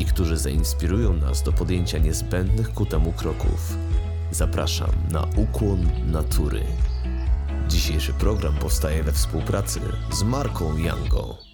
i którzy zainspirują nas do podjęcia niezbędnych ku temu kroków. Zapraszam na ukłon natury. Dzisiejszy program powstaje we współpracy z marką Yango.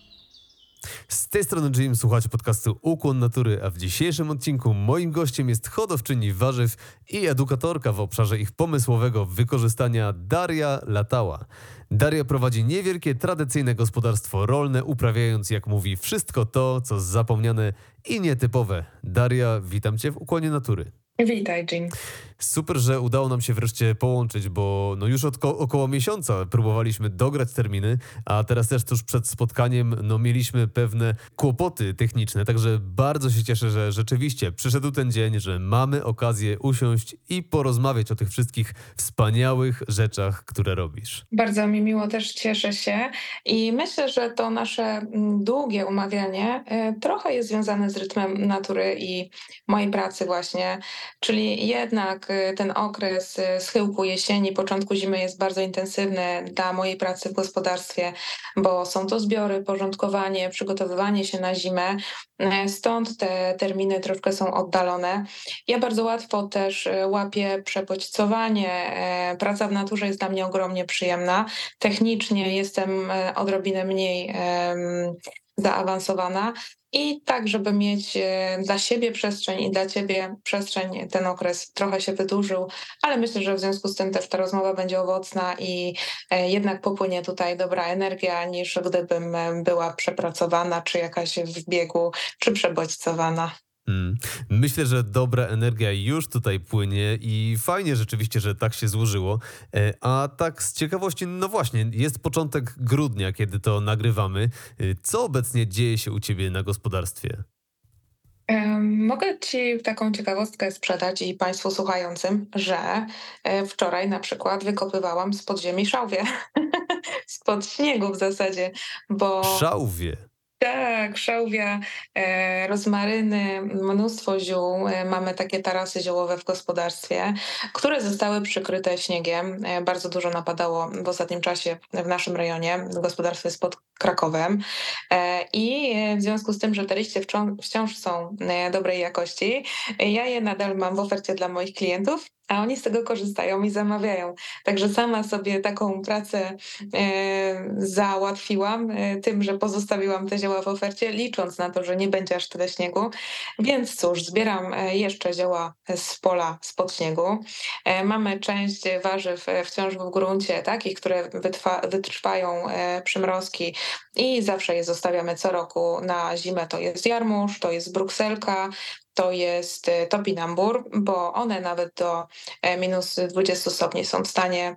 Z tej strony Jim, słuchacie podcastu Ukłon Natury, a w dzisiejszym odcinku moim gościem jest hodowczyni warzyw i edukatorka w obszarze ich pomysłowego wykorzystania Daria Latała. Daria prowadzi niewielkie, tradycyjne gospodarstwo rolne, uprawiając, jak mówi, wszystko to, co zapomniane i nietypowe. Daria, witam Cię w Ukłonie Natury. Witaj, Jean. Super, że udało nam się wreszcie połączyć, bo no już od około miesiąca próbowaliśmy dograć terminy, a teraz też tuż przed spotkaniem no mieliśmy pewne kłopoty techniczne, także bardzo się cieszę, że rzeczywiście przyszedł ten dzień, że mamy okazję usiąść i porozmawiać o tych wszystkich wspaniałych rzeczach, które robisz. Bardzo mi miło, też cieszę się i myślę, że to nasze mm, długie umawianie y, trochę jest związane z rytmem natury i mojej pracy właśnie, czyli jednak Y, ten okres y, schyłku jesieni, początku zimy jest bardzo intensywny dla mojej pracy w gospodarstwie, bo są to zbiory, porządkowanie, przygotowywanie się na zimę. Y, stąd te terminy troszkę są oddalone. Ja bardzo łatwo też łapię przebodźcowanie. Praca w naturze jest dla mnie ogromnie przyjemna. Technicznie jestem odrobinę mniej zaawansowana, i tak, żeby mieć e, dla siebie przestrzeń i dla ciebie przestrzeń, ten okres trochę się wydłużył, ale myślę, że w związku z tym też ta rozmowa będzie owocna i e, jednak popłynie tutaj dobra energia, niż gdybym e, była przepracowana, czy jakaś w biegu, czy przebodźcowana. Hmm. Myślę, że dobra energia już tutaj płynie i fajnie rzeczywiście, że tak się złożyło. E, a tak z ciekawości, no właśnie, jest początek grudnia, kiedy to nagrywamy. E, co obecnie dzieje się u ciebie na gospodarstwie? Mogę Ci taką ciekawostkę sprzedać i Państwu słuchającym, że e, wczoraj na przykład wykopywałam z podziemi szałwie. Spod śniegu w zasadzie, bo. Szałwie. Tak, szałwia, e, rozmaryny, mnóstwo ziół. E, mamy takie tarasy ziołowe w gospodarstwie, które zostały przykryte śniegiem. E, bardzo dużo napadało w ostatnim czasie w naszym rejonie. Gospodarstwo jest pod Krakowem. I w związku z tym, że te liście wciąż są dobrej jakości, ja je nadal mam w ofercie dla moich klientów a oni z tego korzystają i zamawiają. Także sama sobie taką pracę e, załatwiłam e, tym, że pozostawiłam te zioła w ofercie, licząc na to, że nie będzie aż tyle śniegu. Więc cóż, zbieram e, jeszcze zioła z pola spod śniegu. Mamy część warzyw wciąż w gruncie, takich, które wytrwa, wytrwają przymrozki i zawsze je zostawiamy co roku na zimę. To jest jarmuż, to jest brukselka, to jest e, topinambur, bo one nawet do e, minus 20 stopni są w stanie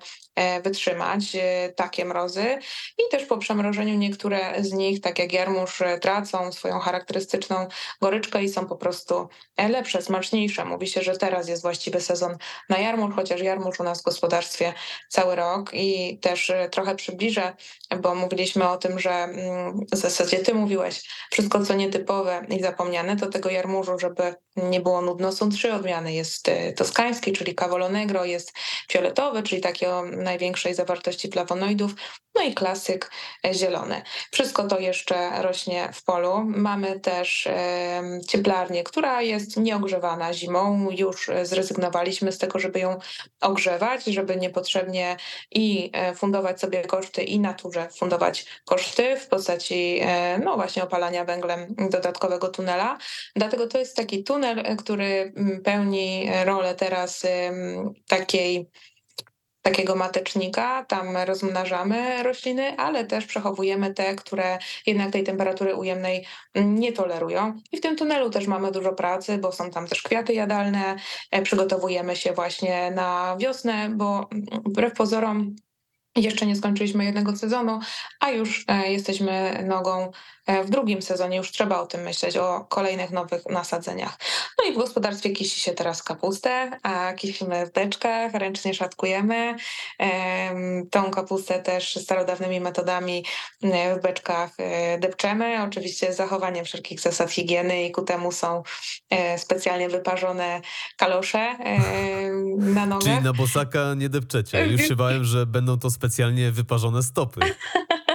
wytrzymać e, takie mrozy. I też po przemrożeniu niektóre z nich, tak jak jarmuż, e, tracą swoją charakterystyczną goryczkę i są po prostu lepsze, smaczniejsze. Mówi się, że teraz jest właściwy sezon na jarmuż, chociaż jarmuż u nas w gospodarstwie cały rok i też trochę przybliżę, bo mówiliśmy o tym, że mm, w zasadzie ty mówiłeś, wszystko co nietypowe i zapomniane, to tego jarmużu, żeby nie było nudno, są trzy odmiany. Jest toskański, czyli Cavolo Negro, jest fioletowy, czyli taki o największej zawartości flawonoidów, no i klasyk e, zielony. Wszystko to jeszcze rośnie w polu. Mamy też cieplarnię, która jest nieogrzewana zimą. Już zrezygnowaliśmy z tego, żeby ją ogrzewać, żeby niepotrzebnie i e, fundować sobie koszty i naturze fundować koszty w postaci e, no właśnie opalania węglem dodatkowego tunela. Dlatego to jest taki tunel, który pełni rolę teraz takiej takiego matecznika, tam rozmnażamy rośliny, ale też przechowujemy te, które jednak tej temperatury ujemnej nie tolerują. I w tym tunelu też mamy dużo pracy, bo są tam też kwiaty jadalne, e, przygotowujemy się właśnie na wiosnę, bo wbrew pozorom jeszcze nie skończyliśmy jednego sezonu, a już e, jesteśmy nogą w drugim sezonie. Już trzeba o tym myśleć, o kolejnych nowych nasadzeniach. No i w gospodarstwie kisi się teraz kapustę, a kisimy w beczkach, ręcznie szatkujemy. Tą kapustę też starodawnymi metodami w beczkach depczemy, oczywiście z zachowaniem wszelkich zasad higieny i ku temu są specjalnie wyparzone kalosze na nogę. Czyli na bosaka nie depczecie. Już się bałem, że będą to specjalnie wyparzone stopy.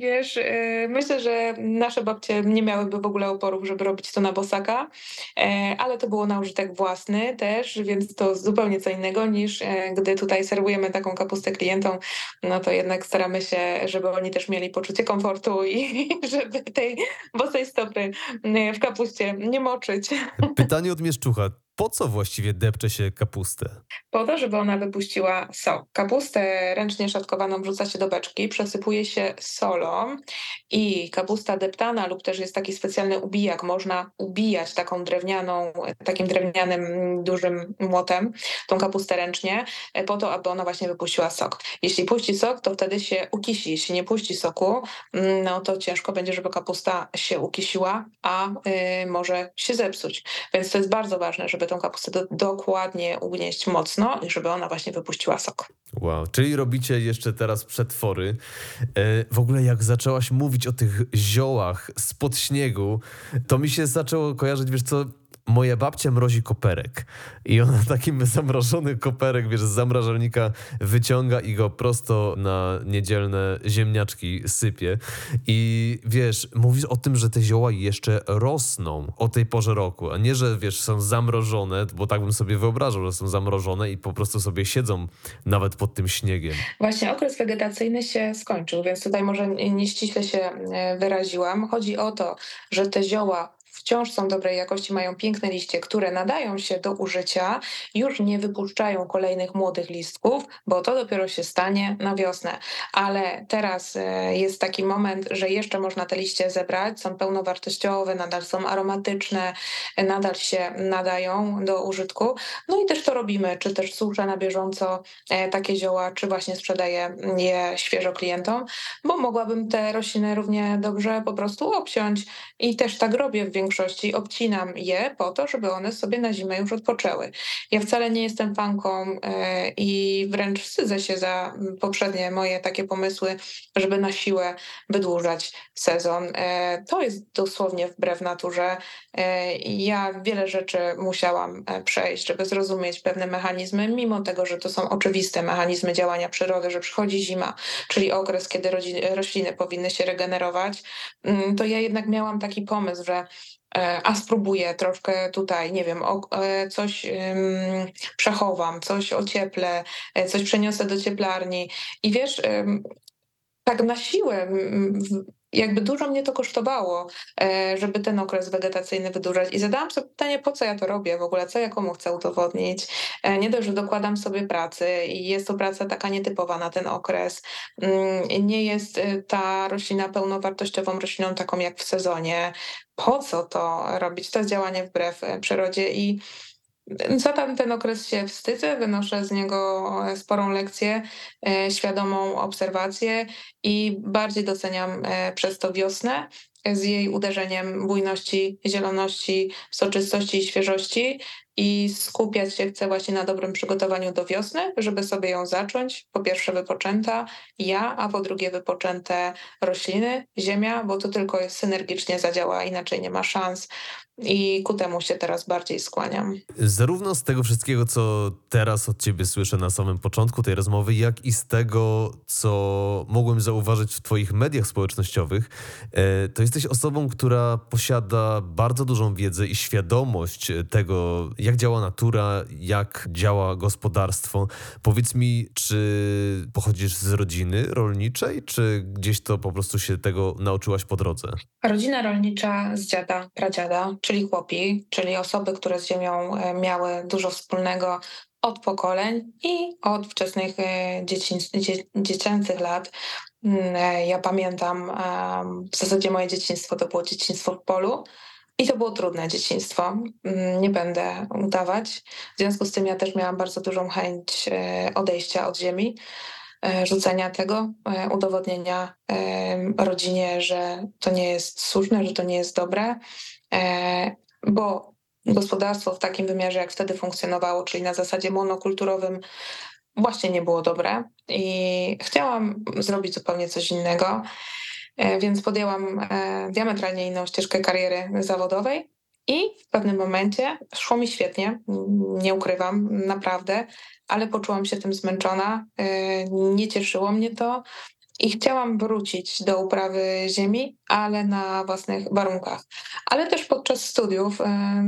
Wiesz, y, myślę, że nasze babcie nie miałyby w ogóle oporów, żeby robić to na bosaka, e, ale to było na użytek własny też, więc to zupełnie co innego niż e, gdy tutaj serwujemy taką kapustę klientom, no to jednak staramy się, żeby oni też mieli poczucie komfortu i żeby tej bosej stopy w kapuście nie moczyć. Pytanie od Mieszczucha po co właściwie depcze się kapustę? Po to, żeby ona wypuściła sok. Kapustę ręcznie szatkowaną wrzuca się do beczki, przesypuje się solą i kapusta deptana lub też jest taki specjalny ubijak, można ubijać taką drewnianą, takim drewnianym dużym młotem tą kapustę ręcznie po to, aby ona właśnie wypuściła sok. Jeśli puści sok, to wtedy się ukisi. Jeśli nie puści soku, no to ciężko będzie, żeby kapusta się ukisiła, a y, może się zepsuć. Więc to jest bardzo ważne, żeby tą kapustę do, dokładnie ugnieść mocno żeby ona właśnie wypuściła sok. Wow, czyli robicie jeszcze teraz przetwory. E, w ogóle jak zaczęłaś mówić o tych ziołach spod śniegu, to mi się zaczęło kojarzyć, wiesz co, moja babcia mrozi koperek i ona takim zamrożony koperek, wiesz, z zamrażalnika wyciąga i go prosto na niedzielne ziemniaczki sypie. I wiesz, mówisz o tym, że te zioła jeszcze rosną o tej porze roku, a nie, że wiesz, są zamrożone, bo tak bym sobie wyobrażał, że są zamrożone i po prostu sobie siedzą nawet pod tym śniegiem. Właśnie okres wegetacyjny się skończył, więc tutaj może nieściśle się e, wyraziłam. Chodzi o to, że te zioła wciąż są dobrej jakości, mają piękne liście, które nadają się do użycia, już nie wypuszczają kolejnych młodych listków, bo to dopiero się stanie na wiosnę. Ale teraz e, jest taki moment, że jeszcze można te liście zebrać, są pełnowartościowe, nadal są aromatyczne, nadal się nadają do użytku. No i też to robimy, czy też suszę na bieżąco e, takie zioła, czy właśnie sprzedaję je świeżo klientom, bo mogłabym te rośliny równie dobrze po prostu obciąć i też tak robię w większości większości obcinam je po to, żeby one sobie na zimę już odpoczęły. Ja wcale nie jestem fanką e, i wręcz wstydzę się za poprzednie moje takie pomysły, żeby na siłę wydłużać sezon. E, to jest dosłownie wbrew naturze. E, ja wiele rzeczy musiałam przejść, żeby zrozumieć pewne mechanizmy, mimo tego, że to są oczywiste mechanizmy działania przyrody, że przychodzi zima, czyli okres, kiedy rośliny powinny się regenerować, mm, to ja jednak miałam taki pomysł, że a spróbuję troszkę tutaj, nie wiem, e, coś przechowam, coś ocieplę, e, coś przeniosę do cieplarni. I wiesz, tak na siłę jakby dużo mnie to kosztowało, żeby ten okres wegetacyjny wydłużać. I zadałam sobie pytanie, po co ja to robię w ogóle, co ja komu chcę udowodnić. Nie dość, że dokładam sobie pracy i jest to praca taka nietypowa na ten okres. Mm, nie jest ta roślina pełnowartościową rośliną taką jak w sezonie po co to robić? To jest działanie wbrew e, przyrodzie i za ten okres się wstydzę, wynoszę z niego sporą lekcję, e, świadomą obserwację i bardziej doceniam e, przez to wiosnę z jej uderzeniem bujności, zieloności, soczystości i świeżości i skupiać się chcę właśnie na dobrym przygotowaniu do wiosny, żeby sobie ją zacząć. Po pierwsze wypoczęta ja, a po drugie wypoczęte rośliny, ziemia, bo to tylko synergicznie zadziała, inaczej nie ma szans i ku temu się teraz bardziej skłaniam. Zarówno z tego wszystkiego, co teraz od ciebie słyszę na samym początku tej rozmowy, jak i z tego, co mogłem zauważyć w twoich mediach społecznościowych, e, to jesteś osobą, która posiada bardzo dużą wiedzę i świadomość tego, jak działa natura, jak działa gospodarstwo. Powiedz mi, czy pochodzisz z rodziny rolniczej, czy gdzieś to po prostu się tego nauczyłaś po drodze? Rodzina rolnicza z dziada, pradziada, czyli chłopi, czyli osoby, które z ziemią e, miały dużo wspólnego od pokoleń i od wczesnych e, dzieci, dzie, dziecięcych lat. Mm, e, ja pamiętam, w zasadzie moje dzieciństwo to było dzieciństwo w polu. I to było trudne dzieciństwo, mm, nie będę udawać. W związku z tym ja też miałam bardzo dużą chęć odejścia od ziemi, rzucenia tego, udowodnienia rodzinie, że to nie jest słuszne, że to nie jest dobre. E, bo gospodarstwo w takim wymiarze, jak wtedy funkcjonowało, czyli na zasadzie monokulturowym, właśnie nie było dobre i chciałam zrobić zupełnie coś innego, e, więc podjęłam e, diametralnie inną ścieżkę kariery zawodowej. I w pewnym momencie szło mi świetnie, nie ukrywam, naprawdę, ale poczułam się tym zmęczona, e, nie cieszyło mnie to. I chciałam wrócić do uprawy ziemi, ale na własnych warunkach. Ale też podczas studiów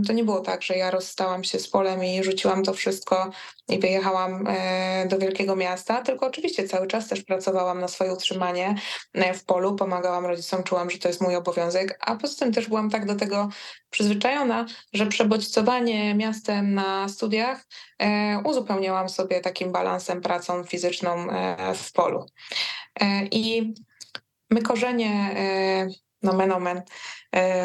to nie było tak, że ja rozstałam się z polem i rzuciłam to wszystko i wyjechałam e, do wielkiego miasta, tylko oczywiście cały czas też pracowałam na swoje utrzymanie e, w polu, pomagałam rodzicom, czułam, że to jest mój obowiązek, a poza tym też byłam tak do tego przyzwyczajona, że przebodźcowanie miastem na studiach e, uzupełniałam sobie takim balansem, pracą fizyczną w polu. I my korzenie nomen omen, e,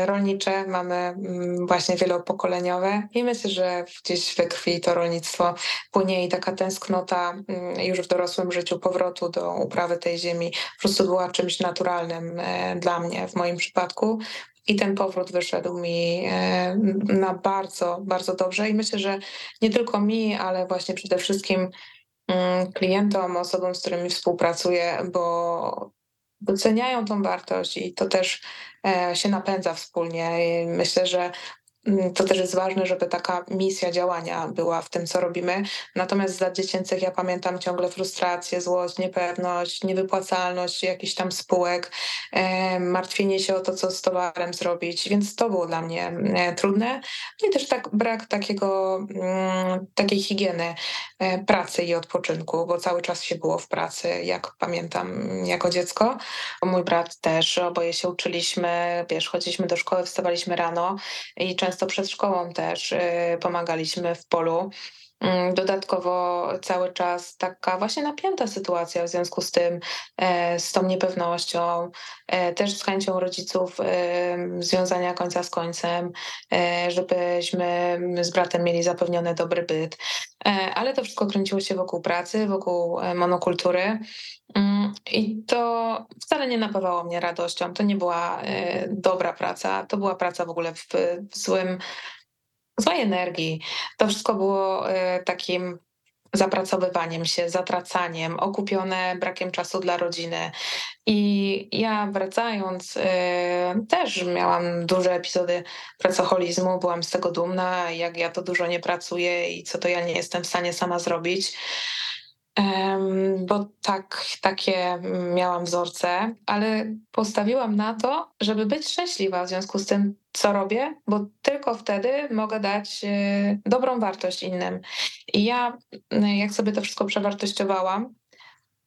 rolnicze, mamy mm, właśnie wielopokoleniowe i myślę, że gdzieś we krwi to rolnictwo płynie i taka tęsknota mm, już w dorosłym życiu powrotu do uprawy tej ziemi po prostu była czymś naturalnym e, dla mnie w moim przypadku. I ten powrót wyszedł mi e, na bardzo, bardzo dobrze. I myślę, że nie tylko mi, ale właśnie przede wszystkim mm, klientom, osobom, z którymi współpracuję, bo doceniają tą wartość i to też e, się napędza wspólnie. Myślę, że to też jest ważne, żeby taka misja działania była w tym, co robimy. Natomiast z lat dziecięcych ja pamiętam ciągle frustrację, złość, niepewność, niewypłacalność jakichś tam spółek, e, martwienie się o to, co z towarem zrobić, więc to było dla mnie e, trudne. No i też tak brak takiego, mm, takiej higieny e, pracy i odpoczynku, bo cały czas się było w pracy, jak pamiętam jako dziecko. Mój brat też, oboje się uczyliśmy, wiesz, chodziliśmy do szkoły, wstawaliśmy rano i często często przed szkołą też y, pomagaliśmy w polu. Mm, dodatkowo cały czas taka właśnie napięta sytuacja w związku z tym, e, z tą niepewnością, e, też z chęcią rodziców związania końca z końcem, e, żebyśmy z bratem mieli zapewniony dobry byt. Ale to wszystko kręciło się wokół pracy, wokół monokultury. Mm, I to wcale nie napawało mnie radością. To nie była dobra praca, to była praca w ogóle w, w złym złej energii. To wszystko było e, takim zapracowywaniem się, zatracaniem, okupione brakiem czasu dla rodziny. I ja wracając, e, też miałam duże epizody pracoholizmu, byłam z tego dumna, jak ja to dużo nie pracuję i co to ja nie jestem w stanie sama zrobić bo tak, takie miałam wzorce, ale postawiłam na to, żeby być szczęśliwa w związku z tym, co robię, bo tylko wtedy mogę dać e, dobrą wartość innym. I ja, jak sobie to wszystko przewartościowałam,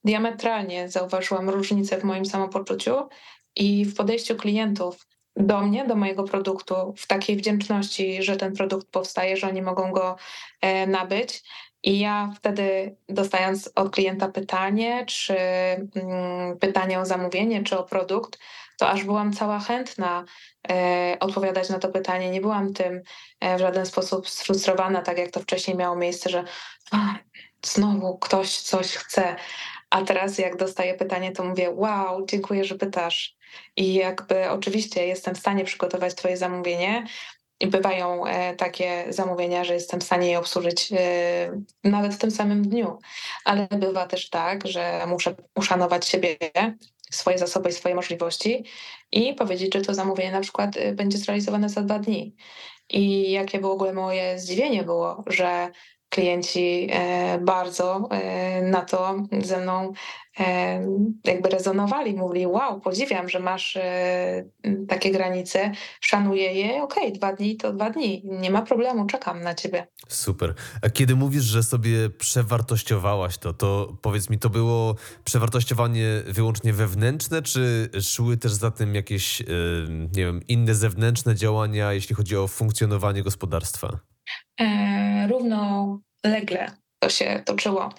diametralnie zauważyłam różnicę w moim samopoczuciu i w podejściu klientów do mnie, do mojego produktu, w takiej wdzięczności, że ten produkt powstaje, że oni mogą go e, nabyć i ja wtedy dostając od klienta pytanie, czy mm, pytanie o zamówienie, czy o produkt, to aż byłam cała chętna e, odpowiadać na to pytanie. Nie byłam tym e, w żaden sposób sfrustrowana, tak jak to wcześniej miało miejsce, że a, znowu ktoś coś chce. A teraz jak dostaję pytanie, to mówię: Wow, dziękuję, że pytasz. I jakby oczywiście jestem w stanie przygotować Twoje zamówienie, bywają e, takie zamówienia, że jestem w stanie je obsłużyć e, nawet w tym samym dniu, ale bywa też tak, że muszę uszanować siebie, swoje zasoby i swoje możliwości i powiedzieć, że to zamówienie na przykład e, będzie zrealizowane za dwa dni. I jakie było w ogóle moje zdziwienie było, że klienci e, bardzo e, na to ze mną e, jakby rezonowali, mówili wow, podziwiam, że masz takie granice, szanuję je, okej, okay, dwa dni to dwa dni, nie ma problemu, czekam na ciebie. Super. A kiedy mówisz, że sobie przewartościowałaś to, to powiedz mi, to było przewartościowanie wyłącznie wewnętrzne, czy szły też za tym jakieś, nie wiem, inne zewnętrzne działania, jeśli chodzi o funkcjonowanie gospodarstwa? E, równolegle to się toczyło,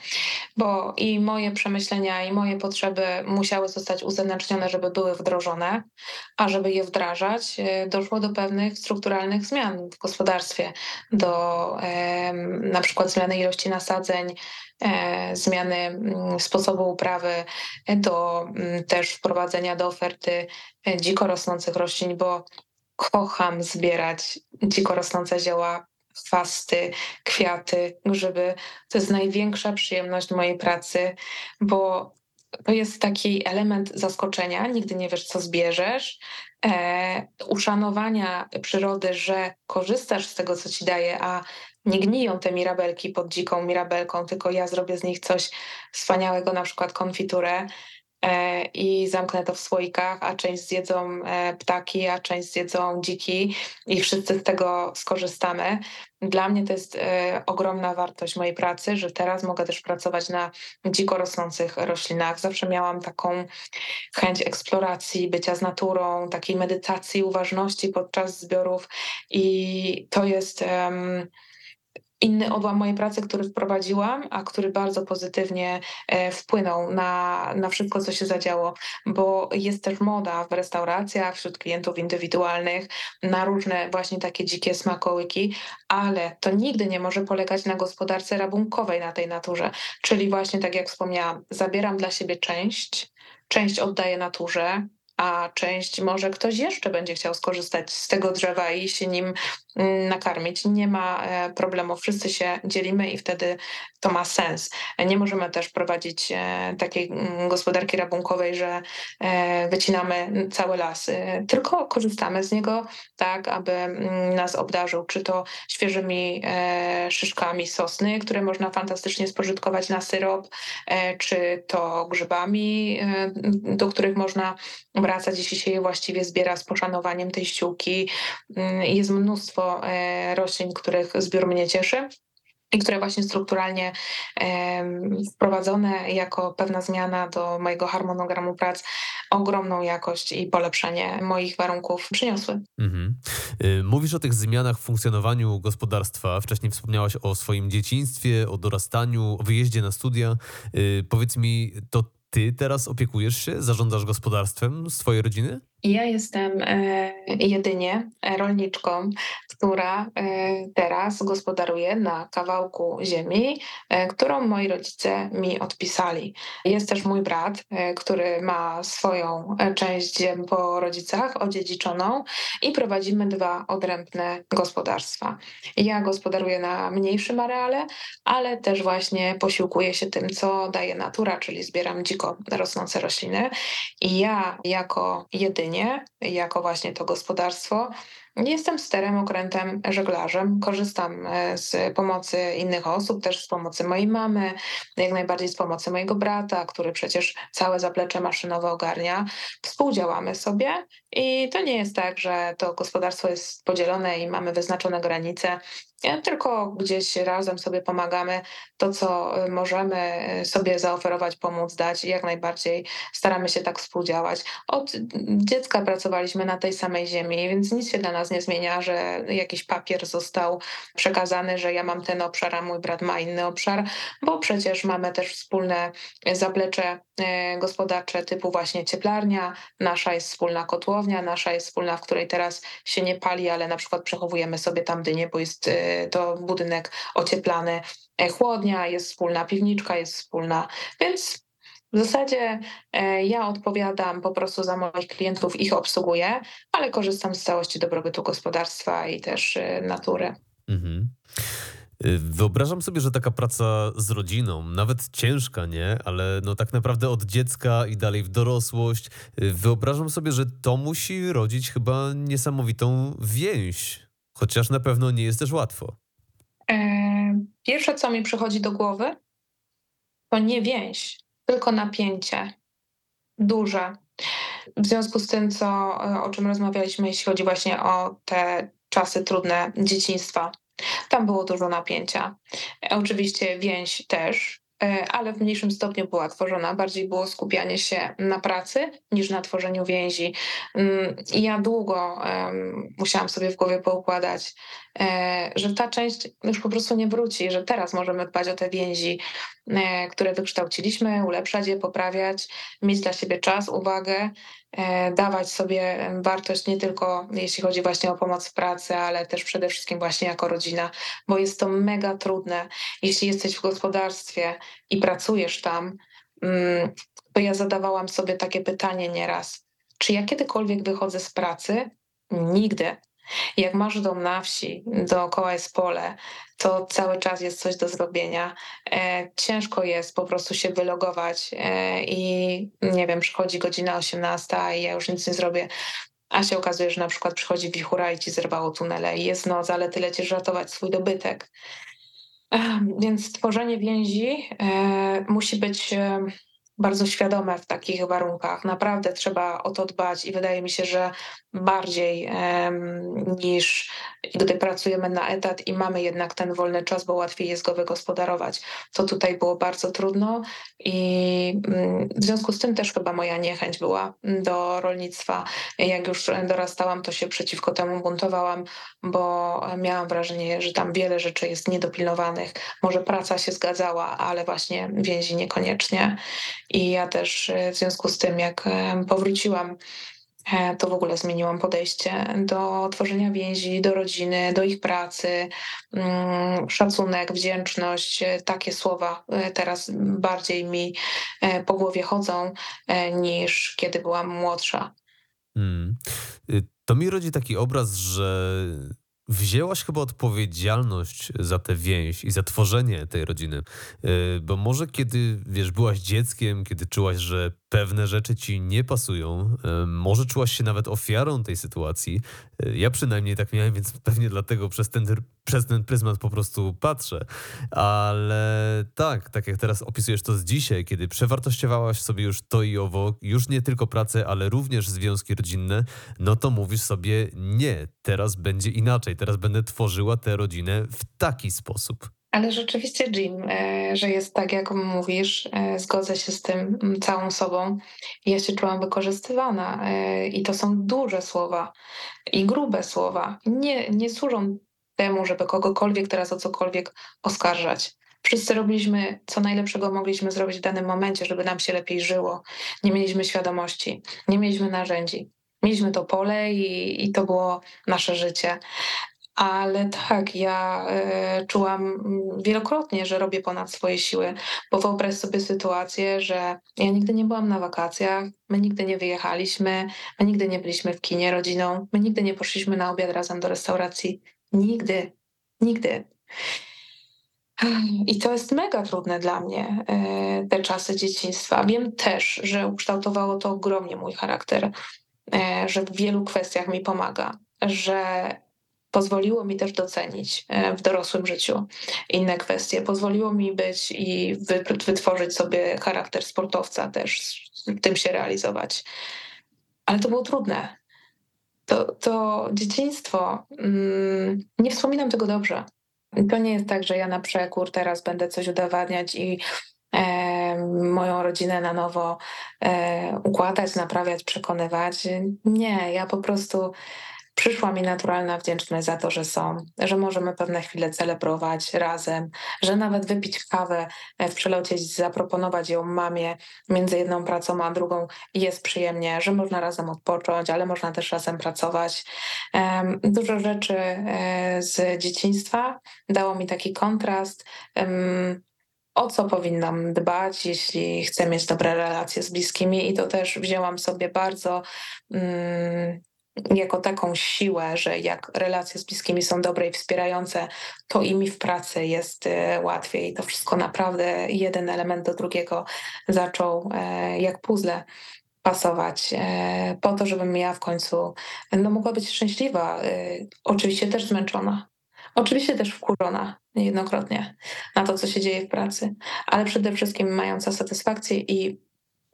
bo i moje przemyślenia, i moje potrzeby musiały zostać uzewnętrznione, żeby były wdrożone, a żeby je wdrażać, e, doszło do pewnych strukturalnych zmian w gospodarstwie, do na przykład zmiany ilości nasadzeń, e, zmiany mm, sposobu uprawy, do mm, też wprowadzenia do oferty dziko rosnących roślin, bo kocham zbierać dziko rosnące zioła, chwasty, kwiaty, grzyby. To jest największa przyjemność mojej pracy, bo to jest taki element zaskoczenia, nigdy nie wiesz, co zbierzesz, e, uszanowania przyrody, że korzystasz z tego, co ci daje, a nie gniją te mirabelki pod dziką mirabelką, tylko ja zrobię z nich coś wspaniałego, na przykład konfiturę i zamknę to w słoikach, a część zjedzą e, ptaki, a część zjedzą dziki i wszyscy z tego skorzystamy. Dla mnie to jest e, ogromna wartość mojej pracy, że teraz mogę też pracować na dziko rosnących roślinach. Zawsze miałam taką chęć eksploracji, bycia z naturą, takiej medytacji, uważności podczas zbiorów i to jest inny odłam mojej pracy, który wprowadziłam, a który bardzo pozytywnie e, wpłynął na, na wszystko, co się zadziało, bo jest też moda w restauracjach, wśród klientów indywidualnych na różne właśnie takie dzikie smakołyki, ale to nigdy nie może polegać na gospodarce rabunkowej na tej naturze. Czyli właśnie tak jak wspomniałam, zabieram dla siebie część, część oddaję naturze, a część może ktoś jeszcze będzie chciał skorzystać z tego drzewa i się nim mm, nakarmić. Nie ma e, problemu, wszyscy się dzielimy i wtedy to ma sens. Nie możemy też prowadzić e, takiej mm, gospodarki rabunkowej, że e, wycinamy całe lasy, tylko korzystamy z niego tak, aby mm, nas obdarzył, czy to świeżymi szyszkami sosny, które można fantastycznie spożytkować na syrop, czy to grzybami, do których można wracać, jeśli się je właściwie zbiera z poszanowaniem tej ściółki. Mm, jest mnóstwo e, roślin, których zbiór mnie cieszy i które właśnie strukturalnie wprowadzone jako pewna zmiana do mojego harmonogramu prac ogromną jakość i polepszenie moich warunków przyniosły. Mhm. Y, mówisz o tych zmianach w funkcjonowaniu gospodarstwa. Wcześniej wspomniałaś o swoim dzieciństwie, o dorastaniu, o wyjeździe na studia. Y, powiedz mi, to ty teraz opiekujesz się, zarządzasz gospodarstwem swojej rodziny? Ja jestem e, jedynie rolniczką, która e, teraz gospodaruje na kawałku ziemi, e, którą moi rodzice mi odpisali. Jest też mój brat, który ma swoją część ziem po rodzicach odziedziczoną i prowadzimy dwa odrębne gospodarstwa. Ja gospodaruję na mniejszym areale, ale też właśnie posiłkuję się tym, co daje natura, czyli zbieram dziko rosnące rośliny. I ja jako jedynie jako właśnie to gospodarstwo. Jestem sterem, okrętem, żeglarzem. Korzystam e, z pomocy innych osób, też z pomocy mojej mamy, jak najbardziej z pomocy mojego brata, który przecież całe zaplecze maszynowe ogarnia. Współdziałamy sobie i to nie jest tak, że to gospodarstwo jest podzielone i mamy wyznaczone granice tylko gdzieś razem sobie pomagamy. To, co y, możemy y, sobie zaoferować, pomóc, dać, jak najbardziej staramy się tak współdziałać. Od dziecka pracowaliśmy na tej samej ziemi, więc nic się dla nas nie zmienia, że jakiś papier został przekazany, że ja mam ten obszar, a mój brat ma inny obszar, bo przecież mamy też wspólne zaplecze y, gospodarcze typu właśnie cieplarnia, nasza jest wspólna kotłownia, nasza jest wspólna, w której teraz się nie pali, ale na przykład przechowujemy sobie tam dynię, bo jest to budynek ocieplany, e, chłodnia, jest wspólna piwniczka, jest wspólna, więc w zasadzie e, ja odpowiadam po prostu za moich klientów, ich obsługuję, ale korzystam z całości dobrobytu gospodarstwa i też e, natury. Mhm. Wyobrażam sobie, że taka praca z rodziną, nawet ciężka, nie? Ale no tak naprawdę od dziecka i dalej w dorosłość. Wyobrażam sobie, że to musi rodzić chyba niesamowitą więź Chociaż na pewno nie jest też łatwo. E, pierwsze, co mi przychodzi do głowy, to nie więź, tylko napięcie. Duże. W związku z tym, co, o czym rozmawialiśmy, jeśli chodzi właśnie o te czasy trudne dzieciństwa, tam było dużo napięcia. E, oczywiście więź też, E, ale w mniejszym stopniu była tworzona. Bardziej było skupianie się na pracy niż na tworzeniu więzi. Mm, I ja długo musiałam sobie w głowie poukładać, e, że ta część już po prostu nie wróci, że teraz możemy dbać o te więzi, e, które wykształciliśmy, ulepszać je, poprawiać, mieć dla siebie czas, uwagę E, dawać sobie wartość nie tylko jeśli chodzi właśnie o pomoc w pracy, ale też przede wszystkim właśnie jako rodzina, bo jest to mega trudne. Jeśli jesteś w gospodarstwie i pracujesz tam, mm, to ja zadawałam sobie takie pytanie nieraz. Czy ja kiedykolwiek wychodzę z pracy Nigdy. Jak masz dom na wsi, dookoła jest pole, to cały czas jest coś do zrobienia. E, ciężko jest po prostu się wylogować e, i nie wiem, przychodzi godzina 18 i ja już nic nie zrobię. A się okazuje, że na przykład przychodzi wichura i ci zerwało tunele i jest noc, ale ty lecisz ratować swój dobytek. Więc tworzenie więzi e, musi być bardzo świadome w takich warunkach. Naprawdę trzeba o to dbać i wydaje mi się, że bardziej niż gdy pracujemy na etat i mamy jednak ten wolny czas, bo łatwiej jest go wygospodarować. To tutaj było bardzo trudno i mm, w związku z tym też chyba moja niechęć była do rolnictwa. Jak już dorastałam, to się przeciwko temu buntowałam, bo miałam wrażenie, że tam wiele rzeczy jest niedopilnowanych. Może praca się zgadzała, ale właśnie więzi niekoniecznie. I ja też e, w związku z tym, jak powróciłam E, to w ogóle zmieniłam podejście do tworzenia więzi, do rodziny, do ich pracy. Mm, szacunek, wdzięczność, e, takie słowa teraz bardziej mi po głowie chodzą niż kiedy byłam młodsza. Hmm. To mi rodzi taki obraz, że wzięłaś chyba odpowiedzialność za tę więź i za tworzenie tej rodziny. Bo może kiedy, wiesz, byłaś dzieckiem, kiedy czułaś, że pewne rzeczy ci nie pasują. Może czułaś się nawet ofiarą tej sytuacji. E, ja przynajmniej tak miałem, więc pewnie dlatego przez ten, przez ten pryzmat po prostu patrzę. Ale tak, tak jak teraz opisujesz to z dzisiaj, kiedy przewartościowałaś sobie już to i owo, już nie tylko pracę, ale również związki rodzinne, no to mówisz sobie nie, teraz będzie inaczej, teraz będę tworzyła tę rodzinę w taki sposób. Ale rzeczywiście, Jim, e, że jest tak, jak mówisz, e, zgodzę się z tym całą sobą. Ja się czułam wykorzystywana e, i to są duże słowa i grube słowa. Nie, nie służą temu, żeby kogokolwiek teraz o cokolwiek oskarżać. Wszyscy robiliśmy, co najlepszego mogliśmy zrobić w danym momencie, żeby nam się lepiej żyło. Nie mieliśmy świadomości, nie mieliśmy narzędzi. Mieliśmy to pole i, i to było nasze życie. Ale tak, ja y, czułam mm, wielokrotnie, że robię ponad swoje siły, bo wyobraź sobie sytuację, że ja nigdy nie byłam na wakacjach, my nigdy nie wyjechaliśmy, my nigdy nie byliśmy w kinie rodziną, my nigdy nie poszliśmy na obiad razem do restauracji. Nigdy, nigdy. I to jest mega trudne dla mnie, y, te czasy dzieciństwa. Wiem też, że ukształtowało to ogromnie mój charakter, y, że w wielu kwestiach mi pomaga, że pozwoliło mi też docenić e, w dorosłym życiu inne kwestie. Pozwoliło mi być i wytworzyć sobie charakter sportowca, też tym się realizować. Ale to było trudne. To, to dzieciństwo, mm, nie wspominam tego dobrze. To nie jest tak, że ja na przekór teraz będę coś udowadniać i e, moją rodzinę na nowo e, układać, naprawiać, przekonywać. Nie, ja po prostu przyszła mi naturalna wdzięczność za to, że są, że możemy pewne chwile celebrować razem, że nawet wypić kawę e, w przelocie, zaproponować ją mamie między jedną pracą a drugą jest przyjemnie, że można razem odpocząć, ale można też razem pracować. Dużo rzeczy e, z dzieciństwa dało mi taki kontrast o co powinnam dbać, jeśli chcę mieć dobre relacje z bliskimi, i to też wzięłam sobie bardzo mm, jako taką siłę, że jak relacje z bliskimi są dobre i wspierające, to i mi w pracy jest e, łatwiej. To wszystko naprawdę jeden element do drugiego zaczął e, jak puzzle pasować e, po to, żebym ja w końcu no, mogła być szczęśliwa. Oczywiście też zmęczona. Oczywiście też wkurzona niejednokrotnie na to, co się dzieje w pracy, ale przede wszystkim mająca satysfakcję i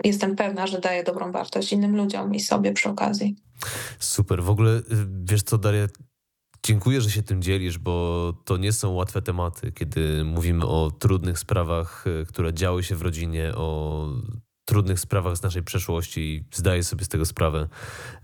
jestem pewna, że daję dobrą wartość innym ludziom i sobie przy okazji. Super. W ogóle, y, wiesz co, Daria, dziękuję, że się tym dzielisz, bo to nie są łatwe tematy, kiedy mówimy o trudnych sprawach, y, które działy się w rodzinie, o trudnych sprawach z naszej przeszłości i zdaję sobie z tego sprawę.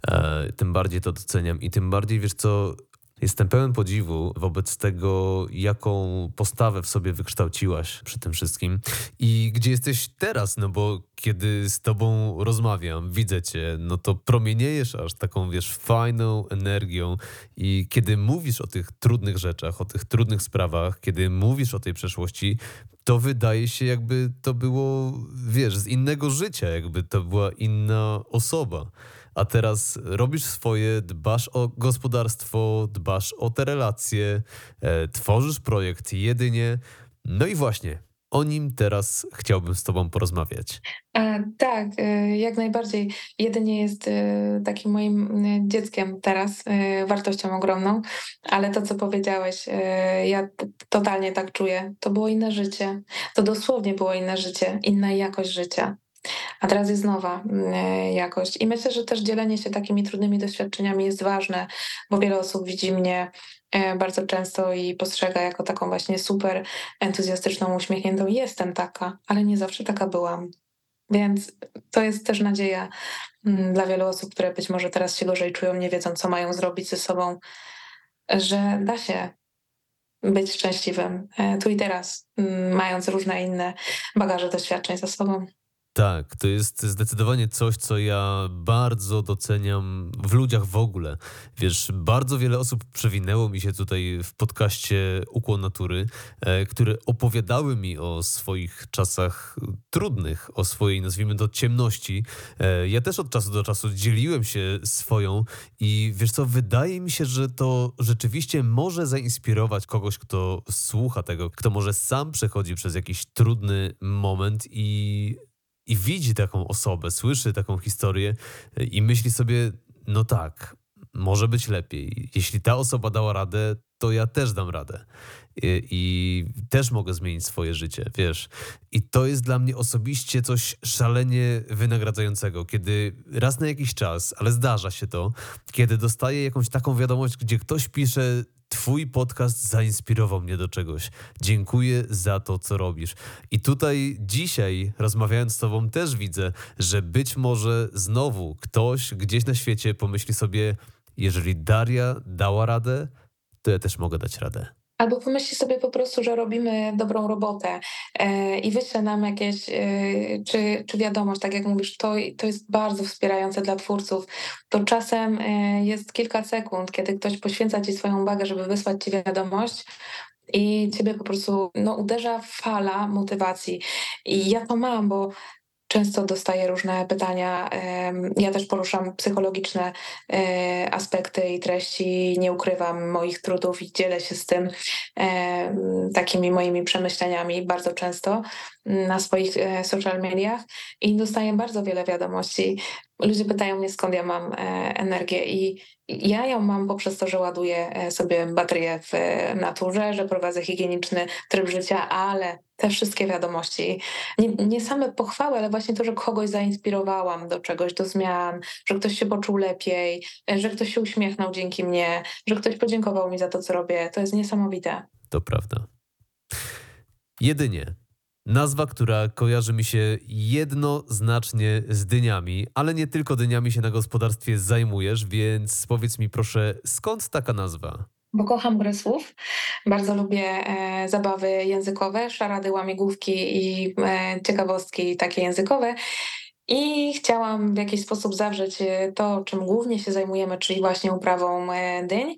E, tym bardziej to doceniam i tym bardziej, wiesz co, Jestem pełen podziwu wobec tego, jaką postawę w sobie wykształciłaś przy tym wszystkim. I gdzie jesteś teraz, no bo kiedy z tobą rozmawiam, widzę cię, no to promieniejesz aż taką, wiesz, fajną energią. I kiedy mówisz o tych trudnych rzeczach, o tych trudnych sprawach, kiedy mówisz o tej przeszłości, to wydaje się jakby to było, wiesz, z innego życia, jakby to była inna osoba. A teraz robisz swoje, dbasz o gospodarstwo, dbasz o te relacje, e, tworzysz projekt jedynie. No i właśnie, o nim teraz chciałbym z Tobą porozmawiać. E, tak, e, jak najbardziej. Jedynie jest e, takim moim e, dzieckiem teraz, wartością ogromną, ale to, co powiedziałeś, ja totalnie tak czuję. To było inne życie. To dosłownie było inne życie, inna jakość życia. A teraz jest nowa mm, e, jakość. I myślę, że też dzielenie się takimi trudnymi doświadczeniami jest ważne, bo wiele osób widzi mnie e, bardzo często i postrzega jako taką właśnie super entuzjastyczną, uśmiechniętą. Jestem taka, ale nie zawsze taka byłam. Więc to jest też nadzieja mm, dla wielu osób, które być może teraz się gorzej czują, nie wiedzą, co mają zrobić ze sobą, że da się być szczęśliwym e, tu i teraz, mm, mając różne inne bagaże doświadczeń za sobą. Tak, to jest zdecydowanie coś, co ja bardzo doceniam w ludziach w ogóle. Wiesz, bardzo wiele osób przewinęło mi się tutaj w podcaście Ukłon Natury, e, które opowiadały mi o swoich czasach trudnych, o swojej, nazwijmy to, ciemności. E, ja też od czasu do czasu dzieliłem się swoją i wiesz co, wydaje mi się, że to rzeczywiście może zainspirować kogoś, kto słucha tego, kto może sam przechodzi przez jakiś trudny moment i i widzi taką osobę, słyszy taką historię e, i myśli sobie, no tak, może być lepiej. Jeśli ta osoba dała radę, to ja też dam radę. I, I, też mogę zmienić swoje życie, wiesz. I to jest dla mnie osobiście coś szalenie wynagradzającego, kiedy raz na jakiś czas, ale zdarza się to, kiedy dostaję jakąś taką wiadomość, gdzie ktoś pisze, Twój podcast zainspirował mnie do czegoś. Dziękuję za to, co robisz. I tutaj dzisiaj, rozmawiając z Tobą, też widzę, że być może znowu ktoś gdzieś na świecie pomyśli sobie, jeżeli Daria dała radę, to ja też mogę dać radę. Albo pomyśli sobie po prostu, że robimy dobrą robotę e, i wyśle nam jakieś, e, czy, czy wiadomość, tak jak mówisz, to, to jest bardzo wspierające dla twórców. To czasem e, jest kilka sekund, kiedy ktoś poświęca ci swoją uwagę, żeby wysłać ci wiadomość, i ciebie po prostu no, uderza fala motywacji. I ja to mam, bo Często dostaję różne pytania. Ja też poruszam psychologiczne e, aspekty i treści. Nie ukrywam moich trudów i dzielę się z tym takimi moimi przemyśleniami bardzo często na swoich e, social mediach i dostaję bardzo wiele wiadomości. Ludzie pytają mnie, skąd ja mam e, energię, i ja ją mam poprzez to, że ładuję sobie baterię w naturze, że prowadzę higieniczny tryb życia, ale te wszystkie wiadomości, nie, nie, same pochwały, ale właśnie to, że kogoś zainspirowałam do czegoś, do zmian, że ktoś się poczuł lepiej, że ktoś się uśmiechnął dzięki mnie, że ktoś podziękował mi za to, co robię, to jest niesamowite. To prawda. Jedynie Nazwa, która kojarzy mi się jednoznacznie z dyniami, ale nie tylko dyniami się na gospodarstwie zajmujesz, więc powiedz mi proszę, skąd taka nazwa? Bo kocham grę słów. Bardzo lubię e, zabawy językowe, szarady, łamigłówki i e, ciekawostki takie językowe. I chciałam w jakiś sposób zawrzeć e, to, czym głównie się zajmujemy, czyli właśnie uprawą e, dyń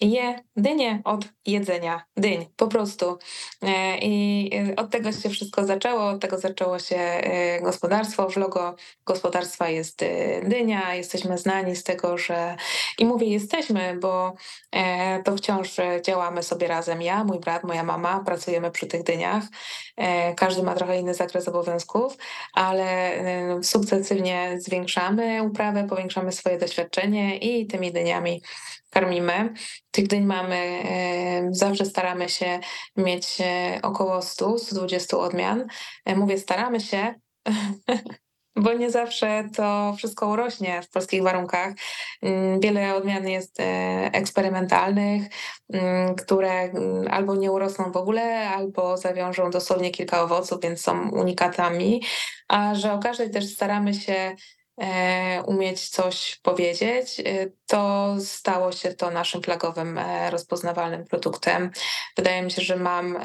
je dynię od jedzenia dyń, po prostu. E, I e, od tego się wszystko zaczęło, od tego zaczęło się e, gospodarstwo. W logo gospodarstwa jest dynia, jesteśmy znani z tego, że i mówię jesteśmy, bo to wciąż działamy sobie razem. Ja, mój brat, moja mama, pracujemy przy tych dyniach. Każdy ma trochę inny zakres obowiązków, ale sukcesywnie zwiększamy uprawę, powiększamy swoje doświadczenie i tymi dyniami karmimy. Tych dyń mamy, zawsze staramy się mieć e, około 100, 120 odmian. E, mówię staramy się, bo nie zawsze to wszystko urośnie w polskich warunkach. Mm, wiele odmian jest e, eksperymentalnych, mm, które mm, albo nie urosną w ogóle, albo zawiążą dosłownie kilka owoców, więc są unikatami. A że o każdej też staramy się umieć coś powiedzieć, e, to stało się to naszym flagowym, e, rozpoznawalnym produktem. Wydaje mi się, że mam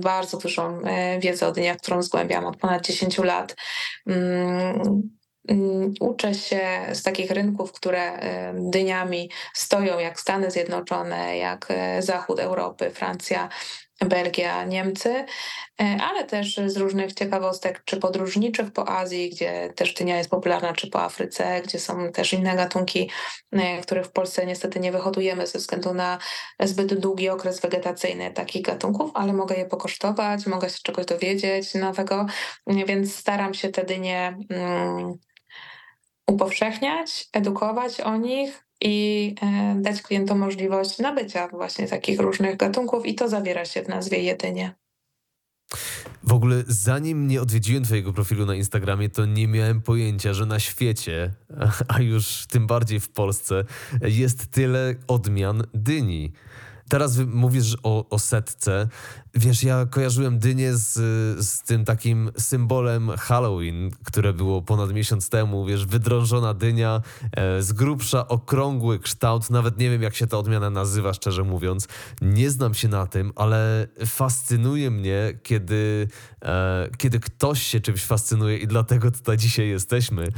bardzo dużą wiedzę o dyniach, którą zgłębiam od ponad 10 lat. Mm, mm, uczę się z takich rynków, które dyniami stoją, jak Stany Zjednoczone, jak Zachód Europy, Francja, Belgia, Niemcy, e, ale też z różnych ciekawostek, czy podróżniczych po Azji, gdzie też dynia jest popularna, czy po Afryce, gdzie są też inne gatunki, e, których w Polsce niestety nie wyhodujemy ze względu na zbyt długi okres wegetacyjny takich gatunków, ale mogę je pokosztować, mogę się czegoś dowiedzieć nowego, więc staram się te dynie mm, upowszechniać, edukować o nich, i e, dać klientom możliwość nabycia właśnie takich różnych gatunków i to zawiera się w nazwie jedynie. W ogóle zanim nie odwiedziłem Twojego profilu na Instagramie, to nie miałem pojęcia, że na świecie, a już tym bardziej w Polsce, jest tyle odmian dyni. Teraz mówisz o, o setce. Wiesz, ja kojarzyłem dynię z, z tym takim symbolem Halloween, które było ponad miesiąc temu. Wiesz, wydrążona dynia, e, z grubsza okrągły kształt. Nawet nie wiem, jak się ta odmiana nazywa, szczerze mówiąc. Nie znam się na tym, ale fascynuje mnie, kiedy, e, kiedy ktoś się czymś fascynuje i dlatego tutaj dzisiaj jesteśmy.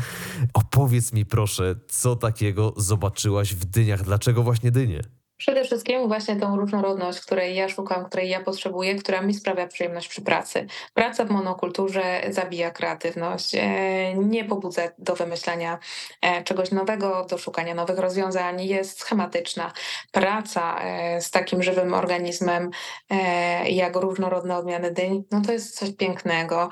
Opowiedz mi proszę, co takiego zobaczyłaś w dyniach? Dlaczego właśnie dynie? Przede wszystkim właśnie tą różnorodność, której ja szukam, której ja potrzebuję, która mi sprawia przyjemność przy pracy. Praca w monokulturze zabija kreatywność, e, nie pobudza do wymyślania e, czegoś nowego, do szukania nowych rozwiązań, jest schematyczna. Praca e, z takim żywym organizmem, jak różnorodne odmiany dyń, no to jest coś pięknego.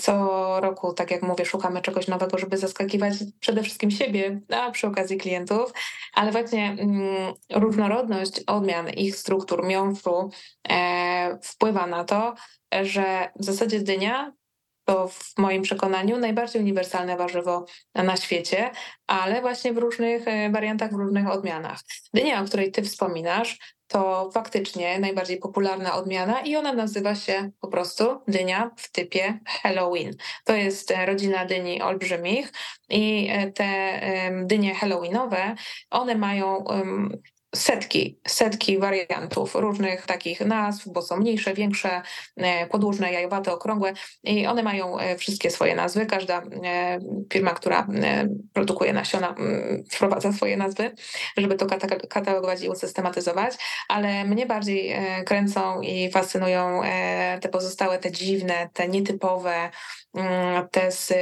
Co roku, tak jak mówię, szukamy czegoś nowego, żeby zaskakiwać przede wszystkim siebie, a przy okazji klientów, ale właśnie mm, różnorodność różnorodność odmian ich struktur miąższu e, wpływa na to, że w zasadzie dynia to w moim przekonaniu najbardziej uniwersalne warzywo na świecie, ale właśnie w różnych e, wariantach, w różnych odmianach. Dynia, o której ty wspominasz, to faktycznie najbardziej popularna odmiana i ona nazywa się po prostu dynia w typie Halloween. To jest e, rodzina dyni olbrzymich i te dynie halloweenowe, one mają setki, setki wariantów różnych takich nazw, bo są mniejsze, większe, e, podłużne, jajowate, okrągłe i one mają e, wszystkie swoje nazwy. Każda e, firma, która produkuje nasiona, wprowadza swoje nazwy, żeby to katalogować i usystematyzować, ale mnie bardziej kręcą i fascynują te pozostałe, te dziwne, te nietypowe, te z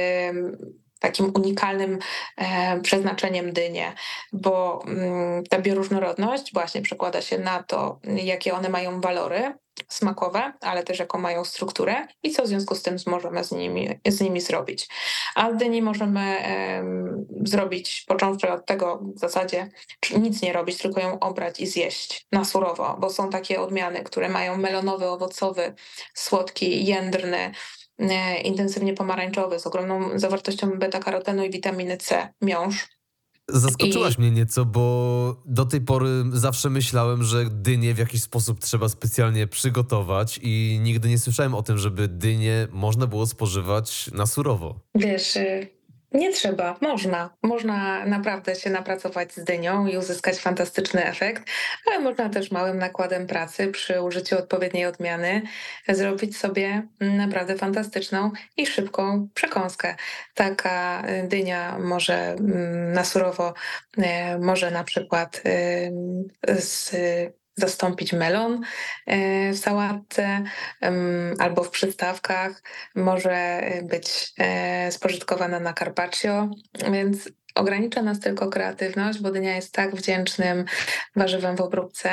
takim unikalnym e, przeznaczeniem dynie, bo mm, ta bioróżnorodność właśnie przekłada się na to, jakie one mają walory smakowe, ale też jaką mają strukturę i co w związku z tym możemy z nimi, z nimi zrobić. A z dyni możemy zrobić, począwszy od tego w zasadzie, nic nie robić, tylko ją obrać i zjeść na surowo, bo są takie odmiany, które mają melonowy, owocowy, słodki, jędrny, intensywnie pomarańczowy z ogromną zawartością beta-karotenu i witaminy C, miąższ. Zaskoczyłaś I... mnie nieco, bo do tej pory zawsze myślałem, że dynię w jakiś sposób trzeba specjalnie przygotować i nigdy nie słyszałem o tym, żeby dynię można było spożywać na surowo. Wiesz, y, nie trzeba, można. Można naprawdę się napracować z dynią i uzyskać fantastyczny efekt, ale można też małym nakładem pracy przy użyciu odpowiedniej odmiany zrobić sobie naprawdę fantastyczną i szybką przekąskę. Taka y, dynia może mm, na surowo, y, może na przykład y, z zastąpić melon e, w sałatce albo w przystawkach. Może być e, spożytkowana na carpaccio, więc Ogranicza nas tylko kreatywność, bo dynia jest tak wdzięcznym warzywem w obróbce,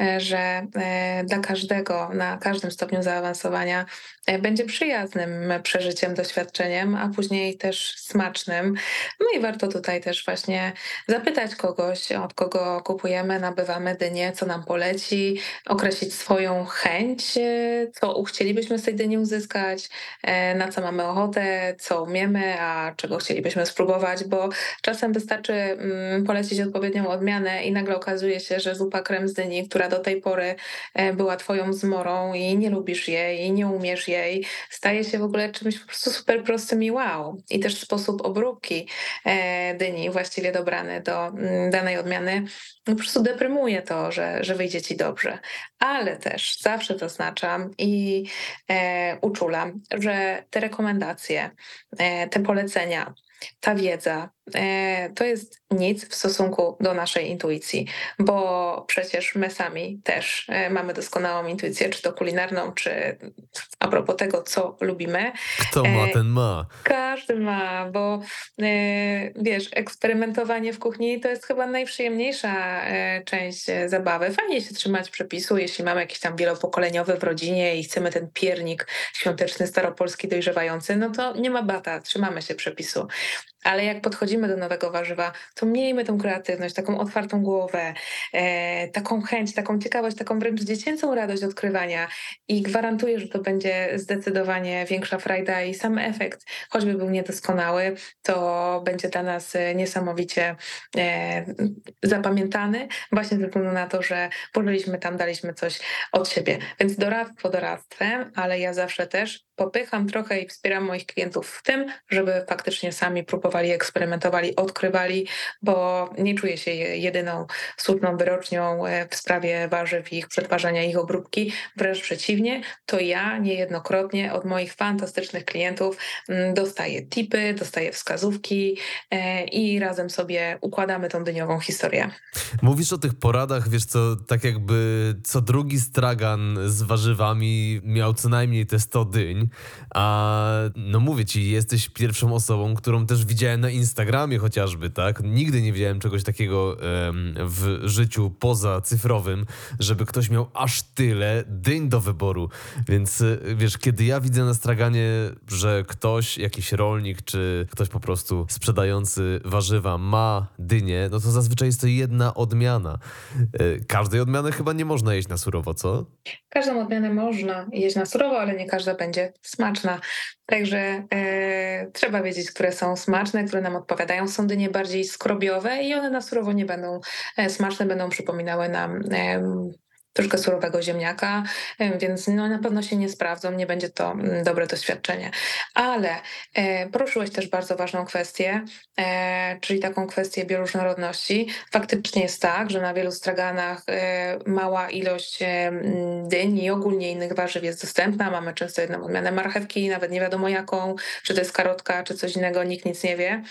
e, że e, dla każdego na każdym stopniu zaawansowania e, będzie przyjaznym przeżyciem, doświadczeniem, a później też smacznym. No i warto tutaj też właśnie zapytać kogoś, od kogo kupujemy, nabywamy dynię, co nam poleci, określić swoją chęć, co chcielibyśmy z tej dyni uzyskać, na co mamy ochotę, co umiemy, a czego chcielibyśmy spróbować, bo czasem wystarczy mm, polecić odpowiednią odmianę i nagle okazuje się, że zupa krem z dyni, która do tej pory e, była twoją zmorą i nie lubisz jej, i nie umiesz jej, staje się w ogóle czymś po prostu super prostym i wow. I też sposób obróbki e, dyni właściwie dobrany do mm, danej odmiany po prostu deprymuje to, że, że wyjdzie ci dobrze. Ale też zawsze zaznaczam i e, uczulam, że te rekomendacje, e, te polecenia, ta wiedza to jest nic w stosunku do naszej intuicji, bo przecież my sami też e, mamy doskonałą intuicję, czy to kulinarną, czy a propos tego, co lubimy. Kto ma, E, ten ma. Każdy ma, bo e, wiesz, eksperymentowanie w kuchni to jest chyba najprzyjemniejsza e, część e, zabawy. Fajnie się trzymać przepisu, jeśli mamy jakiś tam wielopokoleniowy w rodzinie i chcemy ten piernik świąteczny, staropolski, dojrzewający, no to nie ma bata, trzymamy się przepisu. Ale jak podchodzimy do nowego warzywa, to miejmy tą kreatywność, taką otwartą głowę, e, taką chęć, taką ciekawość, taką wręcz dziecięcą radość odkrywania i gwarantuję, że to będzie zdecydowanie większa frajda i sam efekt, choćby był niedoskonały, to będzie dla nas e, niesamowicie e, zapamiętany właśnie ze względu na to, że włożyliśmy tam, daliśmy coś od siebie. Więc doradztwo doradztwem, ale ja zawsze też popycham trochę i wspieram moich klientów w tym, żeby faktycznie sami próbowali, eksperymentowali, odkrywali, bo nie czuję się je- jedyną słuszną wyrocznią e, w sprawie warzyw, ich przetwarzania, ich obróbki. Wręcz przeciwnie, to ja niejednokrotnie od moich fantastycznych klientów mm, dostaję tipy, dostaję wskazówki e, i razem sobie układamy tą dyniową historię. Mówisz o tych poradach, wiesz co, tak jakby co drugi stragan z warzywami miał co najmniej te 100 dyń, a no mówię ci, jesteś pierwszą osobą, którą też widziałem na Instagramie chociażby, tak? Nigdy nie widziałem czegoś takiego w życiu poza cyfrowym, żeby ktoś miał aż tyle dyń do wyboru, więc y, wiesz, kiedy ja widzę na straganie, że ktoś, jakiś rolnik, czy ktoś po prostu sprzedający warzywa ma dynię, no to zazwyczaj jest to jedna odmiana. Y, Każdej odmiany chyba nie można jeść na surowo, co? Każdą odmianę można jeść na surowo, ale nie każda będzie smaczna. Także e, trzeba wiedzieć, które są smaczne, które nam odpowiadają. Są dynie bardziej skrobiowe i one na surowo nie będą e, smaczne, będą przypominały nam troszkę surowego ziemniaka, em, więc no, na pewno się nie sprawdzą, nie będzie to mm, dobre doświadczenie. Ale e, poruszyłeś też bardzo ważną kwestię, e, czyli taką kwestię bioróżnorodności. Faktycznie jest tak, że na wielu straganach e, mała ilość dyń i ogólnie innych warzyw jest dostępna. Mamy często jedną odmianę marchewki, nawet nie wiadomo jaką, czy to jest karotka, czy coś innego, nikt nic nie wie.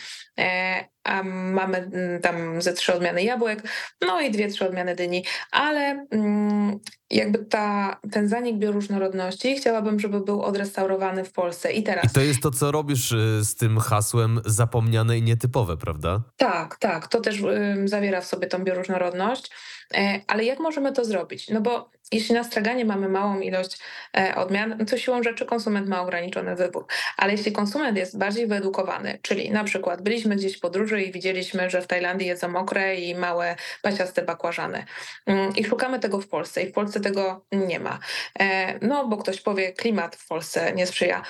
A mamy mm, tam ze trzy odmiany jabłek, no i dwie, trzy odmiany dyni, ale mm, jakby ta, ten zanik bioróżnorodności chciałabym, żeby był odrestaurowany w Polsce. I teraz I to jest to, co robisz y, z tym hasłem zapomniane i nietypowe, prawda? Tak, tak, to też zawiera w sobie tą bioróżnorodność. E, ale jak możemy to zrobić? No bo jeśli na straganie mamy małą ilość e, odmian, no to siłą rzeczy konsument ma ograniczony wybór. Ale jeśli konsument jest bardziej wyedukowany, czyli na przykład byliśmy gdzieś w podróży i widzieliśmy, że w Tajlandii jedzą mokre i małe paciaste bakłażany mm, i szukamy tego w Polsce i w Polsce tego nie ma. E, No bo ktoś powie, klimat w Polsce nie sprzyja.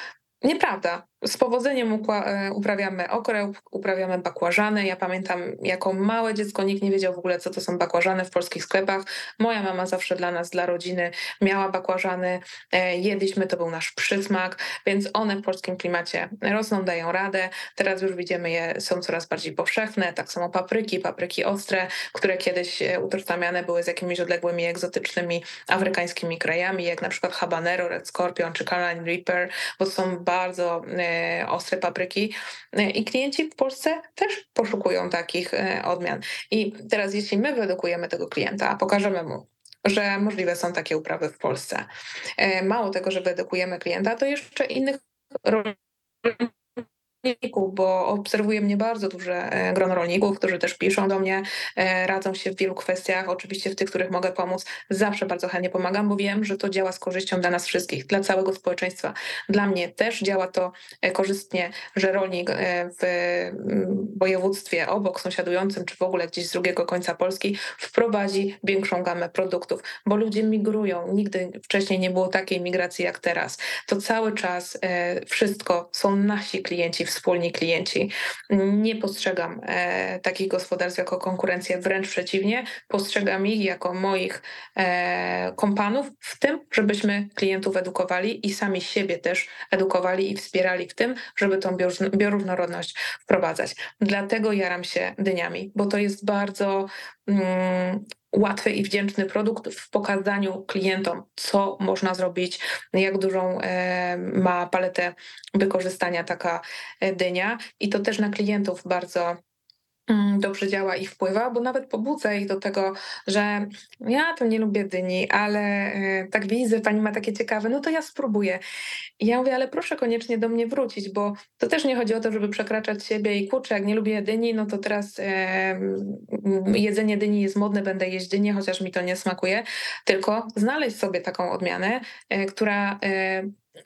Nieprawda. Z powodzeniem e, uprawiamy okrę, up- uprawiamy bakłażany. Ja pamiętam, jako małe dziecko nikt nie wiedział w ogóle, co to są bakłażany w polskich sklepach. Moja mama zawsze dla nas, dla rodziny miała bakłażany. e, Jedliśmy, to był nasz przysmak, więc one w polskim klimacie rosną, dają radę. Teraz już widzimy je, są coraz bardziej powszechne. Tak samo papryki, papryki ostre, które kiedyś e, utożsamiane były z jakimiś odległymi, egzotycznymi afrykańskimi krajami, jak na przykład habanero, red scorpion czy Carolina reaper, bo są bardzo ostre papryki. E, I klienci w Polsce też poszukują takich e, odmian. I teraz, jeśli my wyedukujemy tego klienta, pokażemy mu, że możliwe są takie uprawy w Polsce, e, mało tego, że wyedukujemy klienta, to jeszcze innych rolników, bo obserwuje mnie bardzo duże e, grono rolników, którzy też piszą do mnie, e, radzą się w wielu kwestiach, oczywiście w tych, których mogę pomóc, zawsze bardzo chętnie pomagam, bo wiem, że to działa z korzyścią dla nas wszystkich, dla całego społeczeństwa. Dla mnie też działa to e, korzystnie, że rolnik w województwie obok, sąsiadującym, czy w ogóle gdzieś z drugiego końca Polski wprowadzi większą gamę produktów, bo ludzie migrują. Nigdy wcześniej nie było takiej migracji jak teraz. To cały czas wszystko są nasi klienci, wspólni klienci. Nie postrzegam e, takich gospodarstw jako konkurencję, wręcz przeciwnie, postrzegam ich jako moich e, kompanów w tym, żebyśmy klientów edukowali i sami siebie też edukowali i wspierali w tym, żeby tą bioróżno- bioróżnorodność wprowadzać. Dlatego jaram się dyniami, bo to jest bardzo mm, łatwy i wdzięczny produkt w pokazaniu klientom, co można zrobić, jak dużą e, ma paletę wykorzystania taka e, dynia. I to też na klientów bardzo Mm, dobrze działa i wpływa, bo nawet pobudzę ich do tego, że ja to nie lubię dyni, ale e, tak widzę, pani ma takie ciekawe, no to ja spróbuję. I ja mówię, ale proszę koniecznie do mnie wrócić, bo to też nie chodzi o to, żeby przekraczać siebie i kurczę, jak nie lubię dyni, no to teraz e, jedzenie dyni jest modne, będę jeść dynię, chociaż mi to nie smakuje, tylko znaleźć sobie taką odmianę, e, która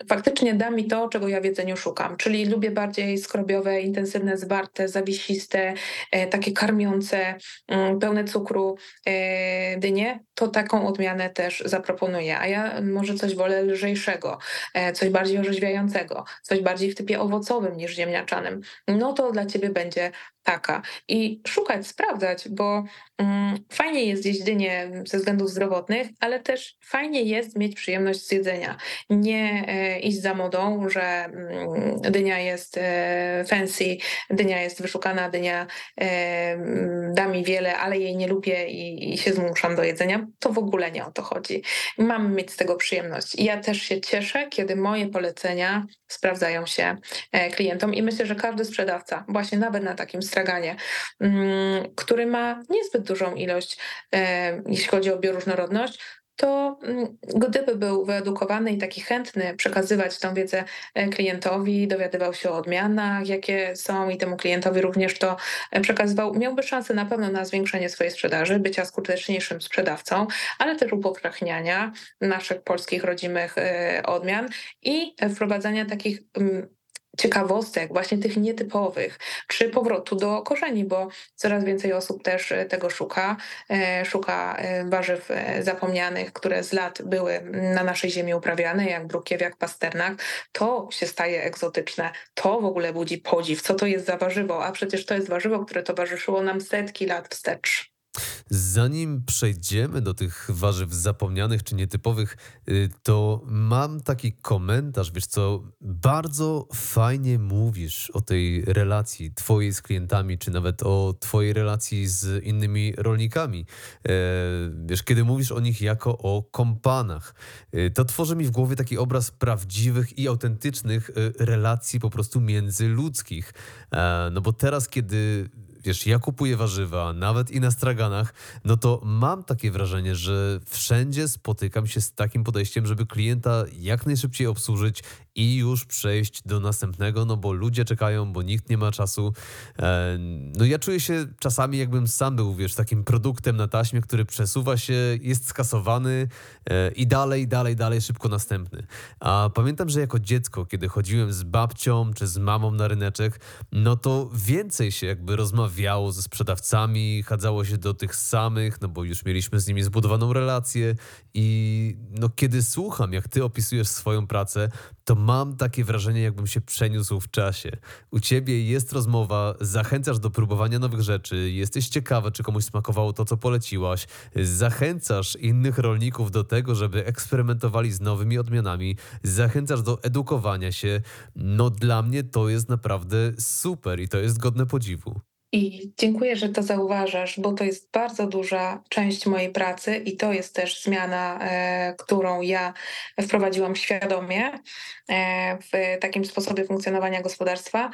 faktycznie da mi to, czego ja w jedzeniu szukam. Czyli lubię bardziej skrobiowe, intensywne, zwarte, zawisiste, e, takie karmiące, mm, pełne cukru e, dynie, to taką odmianę też zaproponuję. A ja może coś wolę lżejszego, e, coś bardziej orzeźwiającego, coś bardziej w typie owocowym niż ziemniaczanym. No to dla ciebie będzie taka. I szukać, sprawdzać, bo mm, fajnie jest jeść dynię ze względów zdrowotnych, ale też fajnie jest mieć przyjemność z jedzenia. Nie e, iść za modą, że mm, dynia jest e, fancy, dynia jest wyszukana, dynia e, mm, da mi wiele, ale jej nie lubię i, i się zmuszam do jedzenia. To w ogóle nie o to chodzi. Mam mieć z tego przyjemność. I ja też się cieszę, kiedy moje polecenia sprawdzają się e, klientom i myślę, że każdy sprzedawca, właśnie nawet na takim straganie, mm, który ma niezbyt dużą ilość, e, jeśli chodzi o bioróżnorodność, to mm, gdyby był wyedukowany i taki chętny przekazywać tą wiedzę e, klientowi, dowiadywał się o odmianach, jakie są i temu klientowi również to przekazywał, miałby szansę na pewno na zwiększenie swojej sprzedaży, bycia skuteczniejszym sprzedawcą, ale też upowszechniania naszych polskich rodzimych odmian i wprowadzania takich mm, ciekawostek, właśnie tych nietypowych, czy powrotu do korzeni, bo coraz więcej osób też e, tego szuka. E, szuka e, warzyw zapomnianych, które z lat były na naszej ziemi uprawiane, jak brukiew, jak pasternak. To się staje egzotyczne. To w ogóle budzi podziw. Co to jest za warzywo? A przecież to jest warzywo, które towarzyszyło nam setki lat wstecz. Zanim przejdziemy do tych warzyw zapomnianych czy nietypowych, y, to mam taki komentarz, wiesz co, bardzo fajnie mówisz o tej relacji twojej z klientami, czy nawet o twojej relacji z innymi rolnikami. E, wiesz, kiedy mówisz o nich jako o kompanach, y, to tworzy mi w głowie taki obraz prawdziwych i autentycznych y, relacji po prostu międzyludzkich. E, no bo teraz, kiedy wiesz, ja kupuję warzywa, nawet i na straganach, no to mam takie wrażenie, że wszędzie spotykam się z takim podejściem, żeby klienta jak najszybciej obsłużyć i już przejść do następnego, no bo ludzie czekają, bo nikt nie ma czasu. E, no ja czuję się czasami jakbym sam był, wiesz, takim produktem na taśmie, który przesuwa się, jest skasowany e, i dalej, dalej, dalej, szybko następny. A pamiętam, że jako dziecko, kiedy chodziłem z babcią czy z mamą na ryneczek, no to więcej się jakby rozmawiało ze sprzedawcami, chadzało się do tych samych, no bo już mieliśmy z nimi zbudowaną relację i no kiedy słucham, jak ty opisujesz swoją pracę, to mam takie wrażenie, jakbym się przeniósł w czasie. U ciebie jest rozmowa, zachęcasz do próbowania nowych rzeczy, jesteś ciekawa, czy komuś smakowało to, co poleciłaś, zachęcasz innych rolników do tego, żeby eksperymentowali z nowymi odmianami, zachęcasz do edukowania się. No dla mnie to jest naprawdę super i to jest godne podziwu. I dziękuję, że to zauważasz, bo to jest bardzo duża część mojej pracy i to jest też zmiana, e, którą ja wprowadziłam świadomie e, w takim sposobie funkcjonowania gospodarstwa.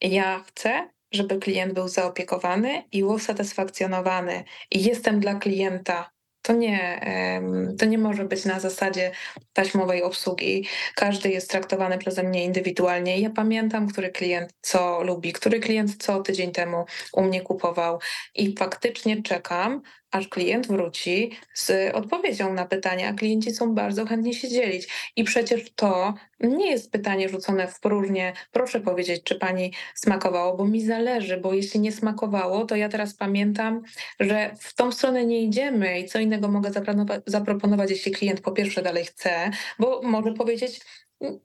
Ja chcę, żeby klient był zaopiekowany i usatysfakcjonowany. I jestem dla klienta to nie, to nie może być na zasadzie taśmowej obsługi. Każdy jest traktowany przeze mnie indywidualnie. Ja pamiętam, który klient co lubi, który klient co tydzień temu u mnie kupował i faktycznie czekam, aż klient wróci z odpowiedzią na pytania, a klienci są bardzo chętni się dzielić. I przecież to nie jest pytanie rzucone w próżnię, proszę powiedzieć, czy pani smakowało, bo mi zależy, bo jeśli nie smakowało, to ja teraz pamiętam, że w tą stronę nie idziemy i co innego mogę zaproponować, jeśli klient po pierwsze dalej chce, bo może powiedzieć,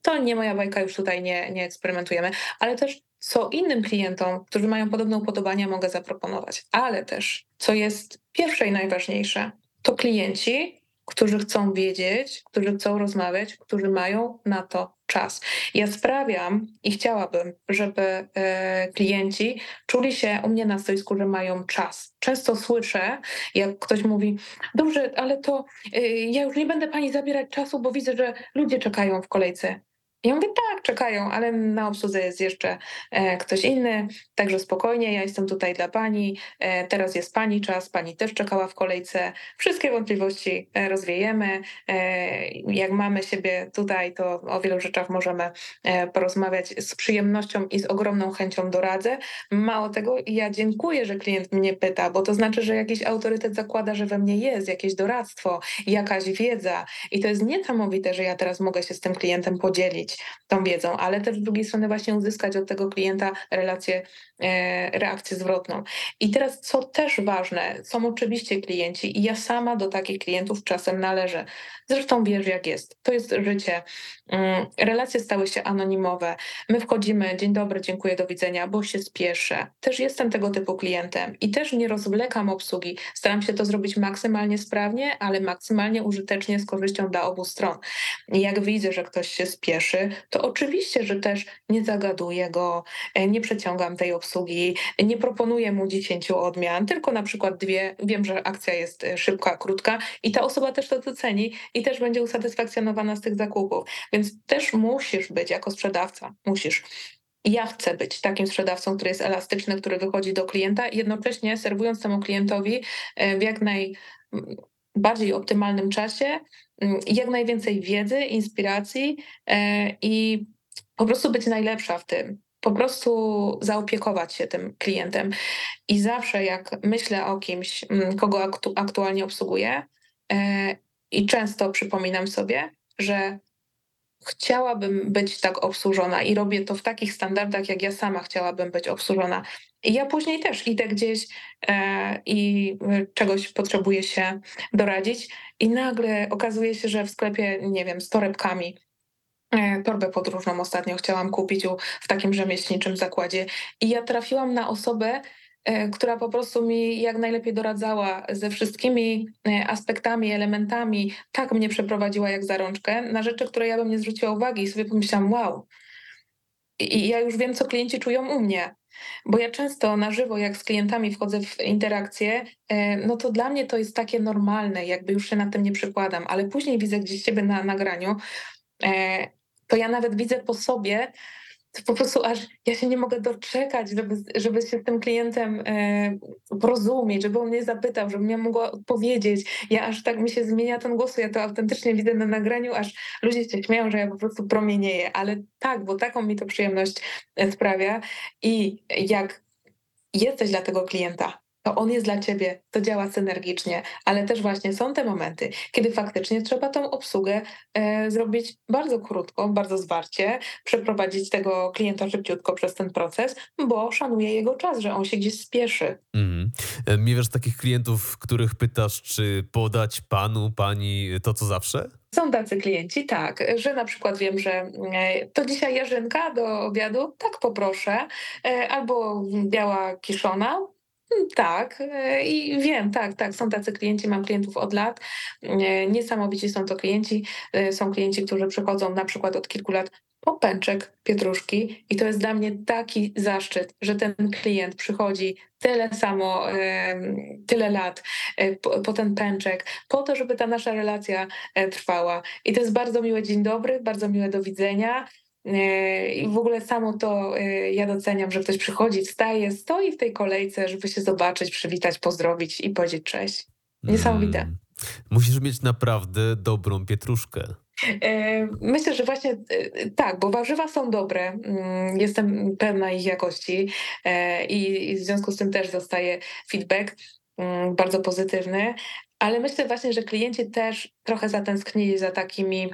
to nie moja bajka, już tutaj nie, nie eksperymentujemy, ale też co innym klientom, którzy mają podobne upodobania, mogę zaproponować. Ale też, co jest pierwsze i najważniejsze, to klienci, którzy chcą wiedzieć, którzy chcą rozmawiać, którzy mają na to czas. Ja sprawiam i chciałabym, żeby e, klienci czuli się u mnie na stoisku, że mają czas. Często słyszę, jak ktoś mówi: Dobrze, ale to e, ja już nie będę pani zabierać czasu, bo widzę, że ludzie czekają w kolejce. Ja mówię: "Tak, czekają, ale na obsłudze jest jeszcze, e, ktoś inny, także spokojnie, ja jestem tutaj dla pani, e, teraz jest pani czas, pani też czekała w kolejce, wszystkie wątpliwości, e, rozwiejemy. Jak mamy siebie tutaj, to o wielu rzeczach możemy, porozmawiać z przyjemnością i z ogromną chęcią doradzę. Mało tego, ja dziękuję, że klient mnie pyta, bo to znaczy, że jakiś autorytet zakłada, że we mnie jest jakieś doradztwo, jakaś wiedza i to jest niesamowite, że ja teraz mogę się z tym klientem podzielić tą wiedzą, ale też z drugiej strony właśnie uzyskać od tego klienta relację, e, reakcję zwrotną. I teraz, co też ważne, są oczywiście klienci i ja sama do takich klientów czasem należę. Zresztą wiesz, jak jest. To jest życie. Mm, relacje stały się anonimowe. My wchodzimy, dzień dobry, dziękuję, do widzenia, bo się spieszę. Też jestem tego typu klientem i też nie rozwlekam obsługi. Staram się to zrobić maksymalnie sprawnie, ale maksymalnie użytecznie z korzyścią dla obu stron. Jak widzę, że ktoś się spieszy, to oczywiście, że też nie zagaduję go, e, nie przeciągam tej obsługi, nie proponuję mu 10 odmian, tylko na przykład dwie. Wiem, że akcja jest e, szybka, krótka i ta osoba też to doceni i też będzie usatysfakcjonowana z tych zakupów. Więc też musisz być jako sprzedawca, musisz. Ja chcę być takim sprzedawcą, który jest elastyczny, który wychodzi do klienta jednocześnie serwując temu klientowi e, w jak najbardziej optymalnym czasie jak najwięcej wiedzy, inspiracji e, i po prostu być najlepsza w tym. Po prostu zaopiekować się tym klientem. I zawsze jak myślę o kimś, kogo aktu aktualnie obsługuję, e, i często przypominam sobie, że chciałabym być tak obsłużona i robię to w takich standardach, jak ja sama chciałabym być obsłużona. I ja później też idę gdzieś e, i czegoś potrzebuję się doradzić, i nagle okazuje się, że w sklepie, nie wiem, z torebkami, e, torbę podróżną ostatnio chciałam kupić w takim rzemieślniczym zakładzie, i ja trafiłam na osobę, która po prostu mi jak najlepiej doradzała ze wszystkimi e, aspektami, elementami, tak mnie przeprowadziła jak za rączkę, na rzeczy, które ja bym nie zwróciła uwagi i sobie pomyślałam, wow. I ja już wiem, co klienci czują u mnie. Bo ja często na żywo, jak z klientami wchodzę w interakcję, e, no to dla mnie to jest takie normalne, jakby już się na tym nie przykładam, ale później widzę gdzieś ciebie na nagraniu, to ja nawet widzę po sobie, to po prostu aż ja się nie mogę doczekać, żeby, żeby się z tym klientem e, porozumieć, żeby on mnie zapytał, żebym ja mogła odpowiedzieć. Ja aż tak mi się zmienia ten głos, ja to autentycznie widzę na nagraniu, aż ludzie się śmieją, że ja po prostu promienieję, ale tak, bo taką mi to przyjemność e, sprawia i jak jesteś dla tego klienta, to on jest dla ciebie, to działa synergicznie, ale też właśnie są te momenty, kiedy faktycznie trzeba tą obsługę e, zrobić bardzo krótko, bardzo zwarcie, przeprowadzić tego klienta szybciutko przez ten proces, bo szanuje jego czas, że on się gdzieś spieszy. Mm. Miewasz takich klientów, których pytasz, czy podać panu, pani to, co zawsze? Są tacy klienci, tak, że na przykład wiem, że e, to dzisiaj jarzynka do obiadu, tak poproszę, e, albo biała kiszona, tak, e, i wiem, tak, tak, są tacy klienci, mam klientów od lat. E, niesamowici są to klienci. E, są klienci, którzy przychodzą na przykład od kilku lat po pęczek pietruszki i to jest dla mnie taki zaszczyt, że ten klient przychodzi tyle samo, tyle lat po, ten pęczek, po to, żeby ta nasza relacja trwała. I to jest bardzo miłe dzień dobry, bardzo miłe do widzenia. I w ogóle samo to e, ja doceniam, że ktoś przychodzi, wstaje, stoi w tej kolejce, żeby się zobaczyć, przywitać, pozdrowić i powiedzieć cześć. Niesamowite. Mm. Musisz mieć naprawdę dobrą pietruszkę. E, myślę, że właśnie tak, bo warzywa są dobre. Mm, jestem pewna ich jakości i w związku z tym też dostaję feedback mm, bardzo pozytywny, ale myślę właśnie, że klienci też trochę zatęsknili za takimi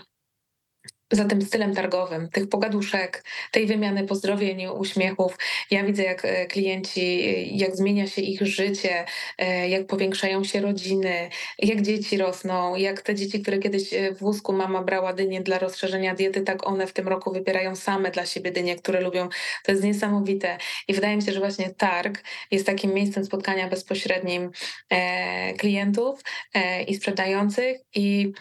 za tym stylem targowym, tych pogaduszek, tej wymiany pozdrowień, uśmiechów. Ja widzę, jak e, klienci, jak zmienia się ich życie, e, jak powiększają się rodziny, jak dzieci rosną, jak te dzieci, które kiedyś e, w wózku mama brała dynię dla rozszerzenia diety, tak one w tym roku wybierają same dla siebie dynie, które lubią. To jest niesamowite. I wydaje mi się, że właśnie targ jest takim miejscem spotkania bezpośrednim klientów i sprzedających i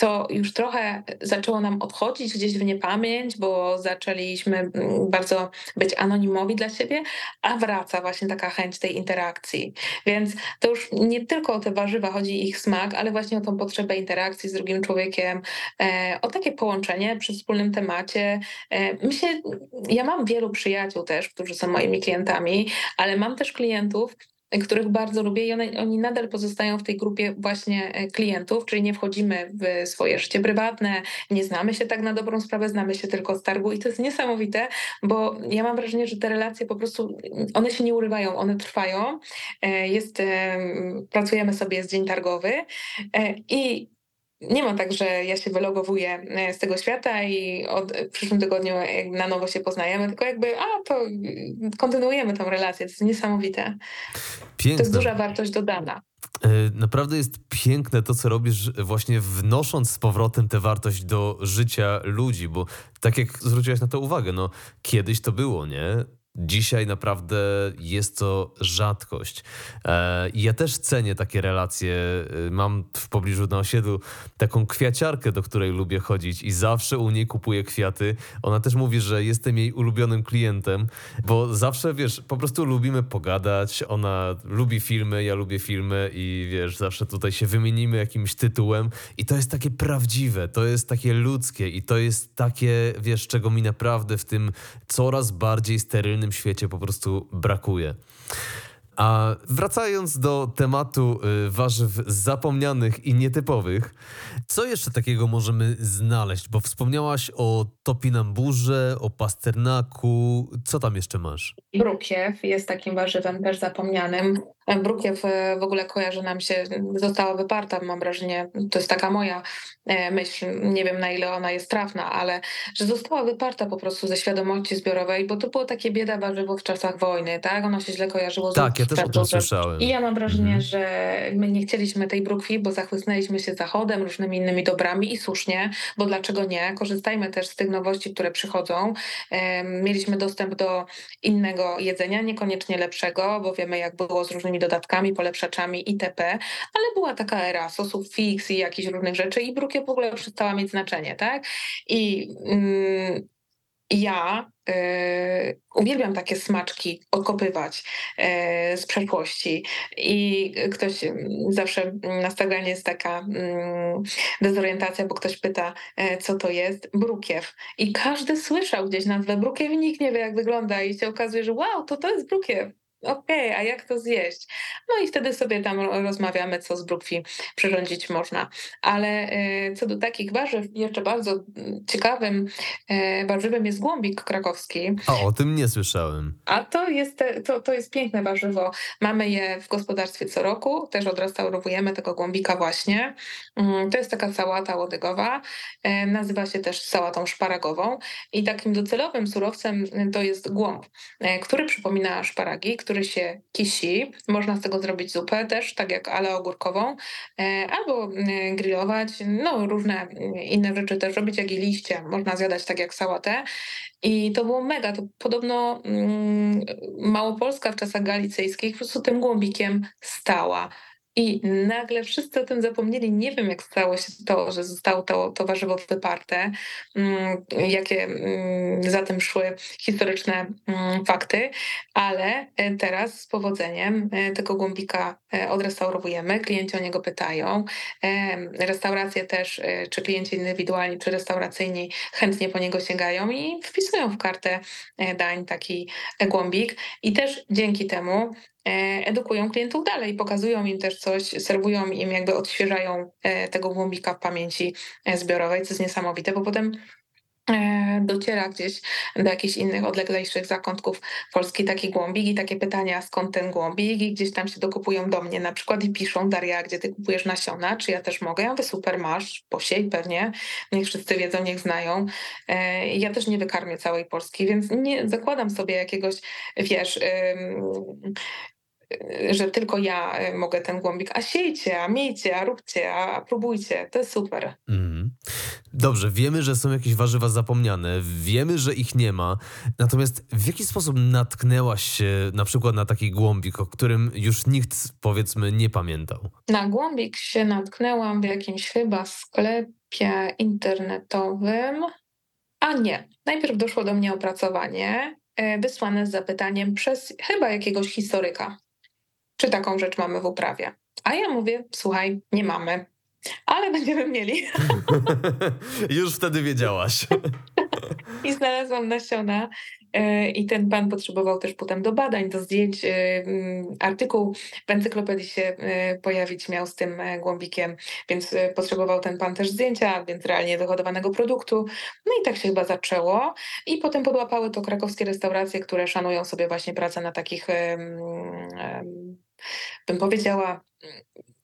to już trochę zaczęło nam odchodzić gdzieś w niepamięć, bo zaczęliśmy mm, bardzo być anonimowi dla siebie, a wraca właśnie taka chęć tej interakcji. Więc to już nie tylko o te warzywa chodzi ich smak, ale właśnie o tą potrzebę interakcji z drugim człowiekiem, e, o takie połączenie przy wspólnym temacie. E, myślę, ja mam wielu przyjaciół też, którzy są moimi klientami, ale mam też klientów, których bardzo lubię i one, oni nadal pozostają w tej grupie właśnie e, klientów, czyli nie wchodzimy w swoje życie prywatne, nie znamy się tak na dobrą sprawę, znamy się tylko z targu i to jest niesamowite, bo ja mam wrażenie, że te relacje po prostu, one się nie urywają, one trwają. E, jest, e, pracujemy sobie, z dzień targowy i nie ma tak, że ja się wylogowuję e, z tego świata i od, w przyszłym tygodniu na nowo się poznajemy, tylko jakby, a to kontynuujemy tą relację. To jest niesamowite. Piękne. To jest duża wartość dodana. E, naprawdę jest piękne to, co robisz, właśnie wnosząc z powrotem tę wartość do życia ludzi, bo tak jak zwróciłaś na to uwagę, no kiedyś to było, nie? Dzisiaj naprawdę jest to rzadkość. E, ja też cenię takie relacje. E, mam w pobliżu na osiedlu taką kwiaciarkę, do której lubię chodzić i zawsze u niej kupuję kwiaty. Ona też mówi, że jestem jej ulubionym klientem, bo zawsze, wiesz, po prostu lubimy pogadać. Ona lubi filmy, ja lubię filmy i wiesz, zawsze tutaj się wymienimy jakimś tytułem i to jest takie prawdziwe, to jest takie ludzkie i to jest takie, wiesz, czego mi naprawdę w tym coraz bardziej sterylnym świecie po prostu brakuje. A wracając do tematu y, warzyw zapomnianych i nietypowych, co jeszcze takiego możemy znaleźć? Bo wspomniałaś o topinamburze, o pasternaku. Co tam jeszcze masz? Brukiew jest takim warzywem też zapomnianym. Brukiew e, w ogóle kojarzy nam się, została wyparta, mam wrażenie, to jest taka moja e, myśl, nie wiem na ile ona jest trafna, ale że została wyparta po prostu ze świadomości zbiorowej, bo to było takie bieda warzywo w czasach wojny, tak? Ono się źle kojarzyło z Tak, ja też o tym słyszałem. I ja mam wrażenie, mhm. że my nie chcieliśmy tej brukwi, bo zachłysnęliśmy się zachodem, różnymi innymi dobrami i słusznie, bo dlaczego nie? Korzystajmy też z tych nowości, które przychodzą. Mieliśmy dostęp do innego jedzenia, niekoniecznie lepszego, bo wiemy jak było z różnymi dodatkami, polepszaczami itp., ale była taka era sosów fix i jakichś różnych rzeczy i brukiew w ogóle przestała mieć znaczenie, tak? I mm, ja y, uwielbiam takie smaczki odkopywać y, z przeszłości i ktoś zawsze na Instagramie jest taka y, dezorientacja, bo ktoś pyta, e, co to jest? Brukiew. I każdy słyszał gdzieś nazwę brukiew i nikt nie wie, jak wygląda i się okazuje, że wow, to to jest brukiew okej, okay, a jak to zjeść? No i wtedy sobie tam rozmawiamy, co z brukwi przyrządzić można. Ale y, co do takich warzyw, jeszcze bardzo mm, ciekawym y, warzywem jest głąbik krakowski. O, o tym nie słyszałem. A to jest, to, to jest piękne warzywo. Mamy je w gospodarstwie co roku, też odrestaurowujemy tego głąbika właśnie. Mm, to jest taka sałata łodygowa, y, nazywa się też sałatą szparagową i takim docelowym surowcem to jest głąb, który przypomina szparagi, który się kisi. Można z tego zrobić zupę też, tak jak ale ogórkową, e, albo e, grillować, no różne inne rzeczy też robić, jak i liście. Można zjadać tak jak sałatę. I to było mega. To podobno mm, Małopolska w czasach galicyjskich po prostu tym głąbikiem stała. I nagle wszyscy o tym zapomnieli. Nie wiem, jak stało się to, że zostało to, to warzywo wyparte, mm, jakie mm, za tym szły historyczne mm, fakty, ale e, teraz z powodzeniem e, tego głąbika odrestaurowujemy. Klienci o niego pytają. Restauracje też, czy klienci indywidualni, czy restauracyjni chętnie po niego sięgają i wpisują w kartę dań taki głąbik. I też dzięki temu E, edukują klientów dalej, pokazują im też coś, serwują im, jakby odświeżają e, tego głąbika w pamięci e, zbiorowej, co jest niesamowite, bo potem dociera gdzieś do jakichś innych odleglejszych zakątków Polski taki głąbik i takie pytania, skąd ten głąbik i gdzieś tam się dokupują do mnie na przykład i piszą, Daria, gdzie ty kupujesz nasiona, czy ja też mogę? Ja mówię, super, masz, posiej pewnie, niech wszyscy wiedzą, niech znają. Ja też nie wykarmię całej Polski, więc nie zakładam sobie jakiegoś, wiesz, że tylko ja e, mogę ten głąbik, a siejcie, a miejcie, a róbcie, a próbujcie, to jest super. Mm. Dobrze, wiemy, że są jakieś warzywa zapomniane, wiemy, że ich nie ma. Natomiast w jaki sposób natknęłaś się na przykład na taki głąbik, o którym już nikt, powiedzmy, nie pamiętał? Na głąbik się natknęłam w jakimś chyba sklepie internetowym. A nie, najpierw doszło do mnie opracowanie e, wysłane z zapytaniem przez chyba jakiegoś historyka, czy taką rzecz mamy w uprawie. A ja mówię, słuchaj, nie mamy, ale będziemy mieli. Już wtedy wiedziałaś. I znalazłam nasiona. e, I ten pan potrzebował też potem do badań, do zdjęć. e, mm, Artykuł w encyklopedii się e, pojawić miał z tym głąbikiem, więc potrzebował ten pan też zdjęcia, więc realnie wyhodowanego produktu. No i tak się chyba zaczęło. I potem podłapały to krakowskie restauracje, które szanują sobie właśnie pracę na takich, bym powiedziała,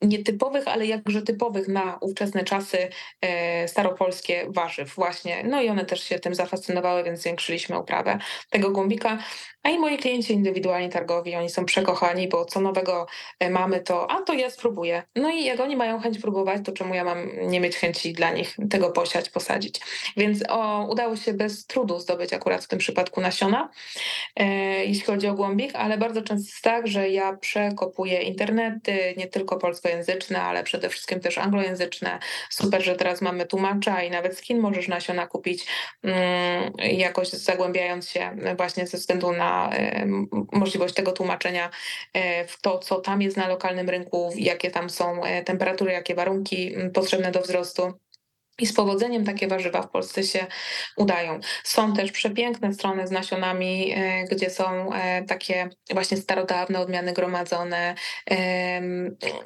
nietypowych, ale jakże typowych na ówczesne czasy e, staropolskie warzyw właśnie. No i one też się tym zafascynowały, więc zwiększyliśmy uprawę tego głąbika. A i moi klienci indywidualni targowi, oni są przekochani, bo co nowego e, mamy, to a to ja spróbuję. No i jak oni mają chęć próbować, to czemu ja mam nie mieć chęci dla nich tego posiać, posadzić. Więc o, udało się bez trudu zdobyć akurat w tym przypadku nasiona, e, jeśli chodzi o głąbik, ale bardzo często jest tak, że ja przekopuję internety, nie tylko polskojęzyczne, ale przede wszystkim też anglojęzyczne. Super, że teraz mamy tłumacza i nawet skin możesz nasiona kupić mm, jakoś zagłębiając się właśnie ze względu na możliwość tego tłumaczenia e, w to, co tam jest na lokalnym rynku, jakie tam są e, temperatury, jakie warunki potrzebne do wzrostu. I z powodzeniem takie warzywa w Polsce się udają. Są też przepiękne strony z nasionami, e, gdzie są e, takie właśnie starodawne odmiany gromadzone.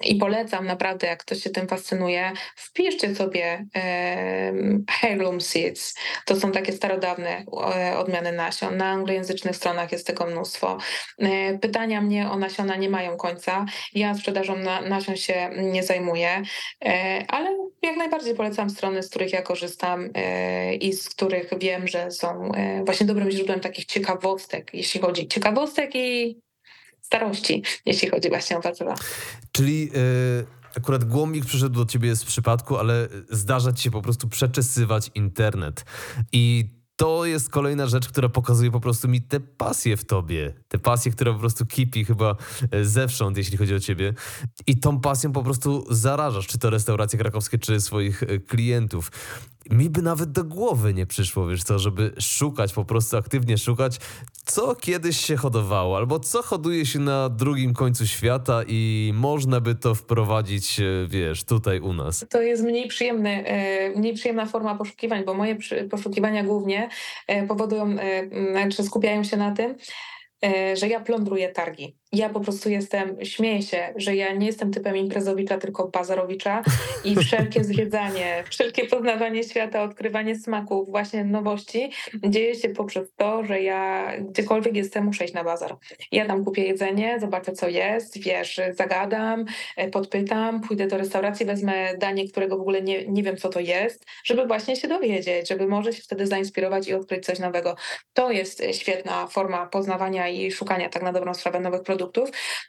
I polecam naprawdę, jak ktoś się tym fascynuje, wpiszcie sobie Heirloom Seeds. To są takie starodawne odmiany nasion. Na anglojęzycznych stronach jest tego mnóstwo. E, Pytania mnie o nasiona nie mają końca. Ja sprzedażą na, nasion się nie zajmuję, ale jak najbardziej polecam strony, z których ja korzystam e, i z których wiem, że są e, właśnie dobrym źródłem takich ciekawostek, jeśli chodzi ciekawostek i starości, jeśli chodzi właśnie o warzywa. Czyli e, akurat głąbik przyszedł do ciebie z przypadku, ale zdarza ci się po prostu przeczesywać internet. I to jest kolejna rzecz, która pokazuje po prostu mi tę pasję w tobie. Tę pasję, która po prostu kipi chyba e, zewsząd, jeśli chodzi o ciebie. I tą pasją po prostu zarażasz, czy to restauracje krakowskie, czy swoich e, klientów. Mi by nawet do głowy nie przyszło, wiesz co, żeby szukać, po prostu aktywnie szukać, co kiedyś się hodowało, albo co hoduje się na drugim końcu świata i można by to wprowadzić, e, wiesz, tutaj u nas. To jest mniej przyjemny, e, mniej przyjemna forma poszukiwań, bo moje poszukiwania głównie e, powodują, znaczy skupiają się na tym, że ja plądruję targi. Ja po prostu jestem, śmieję się, że ja nie jestem typem imprezowicza, tylko bazarowicza i wszelkie zwiedzanie, wszelkie poznawanie świata, odkrywanie smaków, właśnie nowości dzieje się poprzez to, że ja gdziekolwiek jestem, muszę iść na bazar. Ja tam kupię jedzenie, zobaczę co jest, wiesz, zagadam, e, podpytam, pójdę do restauracji, wezmę danie, którego w ogóle nie, nie wiem co to jest, żeby właśnie się dowiedzieć, żeby może się wtedy zainspirować i odkryć coś nowego. To jest e, świetna forma poznawania i szukania tak na dobrą sprawę nowych produktów.